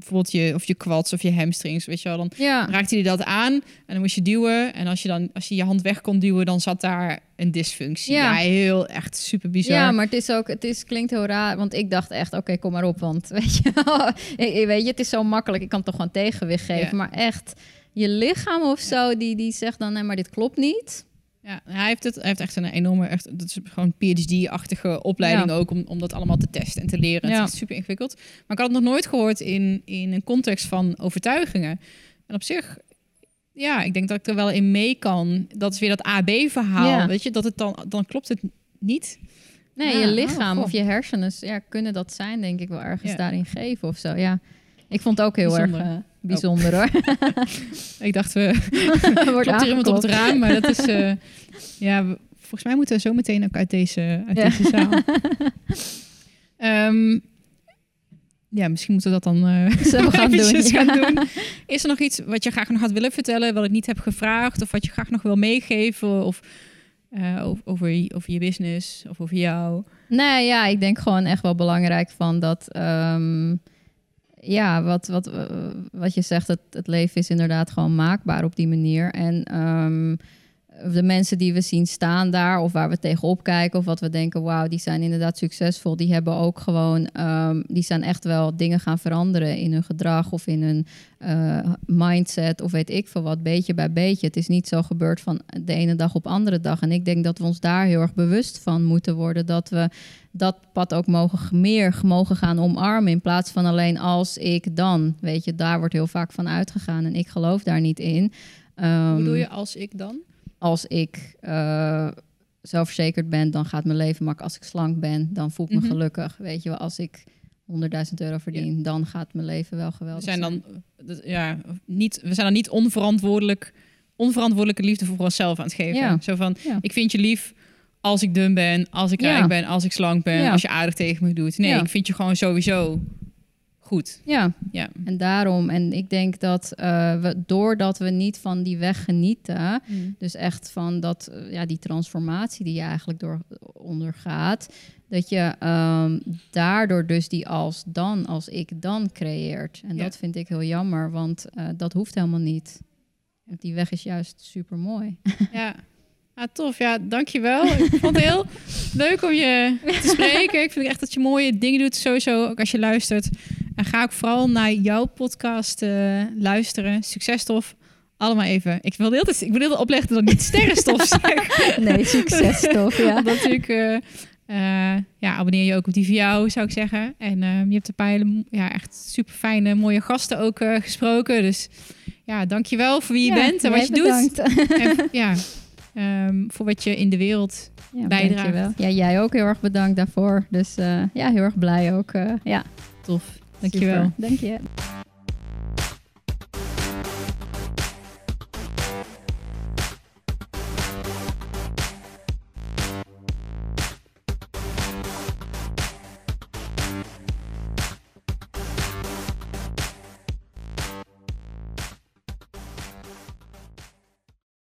bijvoorbeeld je, of je quads of je hamstrings, weet je wel. Dan Ja. raakte hij dat aan en dan moest je duwen. En als je dan als je je hand weg kon duwen, dan zat daar een dysfunctie. Ja, Ja. heel echt super bizar. Ja, maar het is ook, het is, klinkt heel raar, want ik dacht echt, oké, kom maar op, want weet je, weet je, het is zo makkelijk, ik kan toch gewoon tegenwicht geven, Ja. maar echt, je lichaam of zo, die, die zegt dan, nee, maar dit klopt niet. Ja, hij heeft, het, hij heeft echt een enorme, echt, dat is gewoon PhD-achtige opleiding Ja. ook om, om dat allemaal te testen en te leren. Het Ja. is echt super ingewikkeld. Maar ik had het nog nooit gehoord in, in een context van overtuigingen. En op zich, ja, ik denk dat ik er wel in mee kan. Dat is weer dat AB-verhaal, Ja. weet je, dat het dan, dan klopt het niet. Nee, je oh, lichaam of je hersenen ja, kunnen dat zijn, denk ik wel ergens daarin geven of zo. Ja, ik vond het ook heel Bijzonder. erg eh, bijzonder hoor. Ik dacht, we Wordt er iemand op het raam, maar dat is, eh, ja, we- volgens mij moeten we zo meteen ook uit deze, uit Ja. deze zaal. Ehm, ja, misschien moeten we dat dan eh we gaan doen, ja. doen. Is er nog iets wat je graag nog had willen vertellen, wat ik niet heb gevraagd, of wat je graag nog wil meegeven, of over, over, je- over je business, of over jou? Nee, ja, ik denk gewoon echt wel belangrijk van dat. ehm, ja, wat, wat, eh, wat je zegt, het, het leven is inderdaad gewoon maakbaar op die manier. En ehm, de mensen die we zien staan daar, of waar we tegenop kijken, of wat we denken, wauw, die zijn inderdaad succesvol. Die hebben ook gewoon, ehm, die zijn echt wel dingen gaan veranderen in hun gedrag of in hun eh, mindset, of weet ik veel wat, beetje bij beetje. Het is niet zo gebeurd van de ene dag op andere dag. En ik denk dat we ons daar heel erg bewust van moeten worden, dat we dat pad ook mogen, meer mogen gaan omarmen. In plaats van alleen als ik dan. Weet je, daar wordt heel vaak van uitgegaan. En ik geloof daar niet in. Ehm, Hoe bedoel je als ik dan? Als ik eh, zelfverzekerd ben, dan gaat mijn leven makkelijk. Als ik slank ben, dan voel ik me Mhm. gelukkig. Weet je wel, als ik 100.000 euro verdien, dan gaat mijn leven wel We geweldig zijn zijn. dan, dat- ja, niet, we zijn dan niet onverantwoordelijk, onverantwoordelijke liefde voor onszelf aan het geven. Ja. Zo van, Ja. ik vind je lief als ik dun ben, als ik rijk ben, als ik slank ben, als je aardig tegen me doet. Nee, ik vind je gewoon sowieso goed. Ja, Ja. en daarom. En ik denk dat eh, we, doordat we niet van die weg genieten, Dus echt van dat, eh, ja, die transformatie die je eigenlijk door ondergaat. Dat je ehm, daardoor dus die als dan, als ik dan creëert. En Ja. dat vind ik heel jammer, want eh, dat hoeft helemaal niet. Want Die weg is juist super mooi. Ja. Ah, tof. Ja, dankjewel. Ik vond het heel leuk om je te spreken. Ik vind echt dat je mooie dingen doet, sowieso, ook als je luistert. En ga ook vooral naar jouw podcast eh, luisteren. Successtof. Allemaal even. Ik wil tijd, ik wil opleggen dat ik niet sterrenstof zeg. Nee, succes toch? Ja. Natuurlijk, eh, eh, ja, abonneer je ook op die jou, zou ik zeggen. En je hebt een paar hele, ja, echt super fijne, mooie gasten ook gesproken. Dus ja, dankjewel voor wie je Ja, bent en wat je doet. En ja, ehm, voor wat je in de wereld. Ja, bijdraagt. dankjewel. Ja, jij ook heel erg bedankt daarvoor. Dus ja, heel erg blij ook. ja, Tof. Dankjewel. super. Dank je.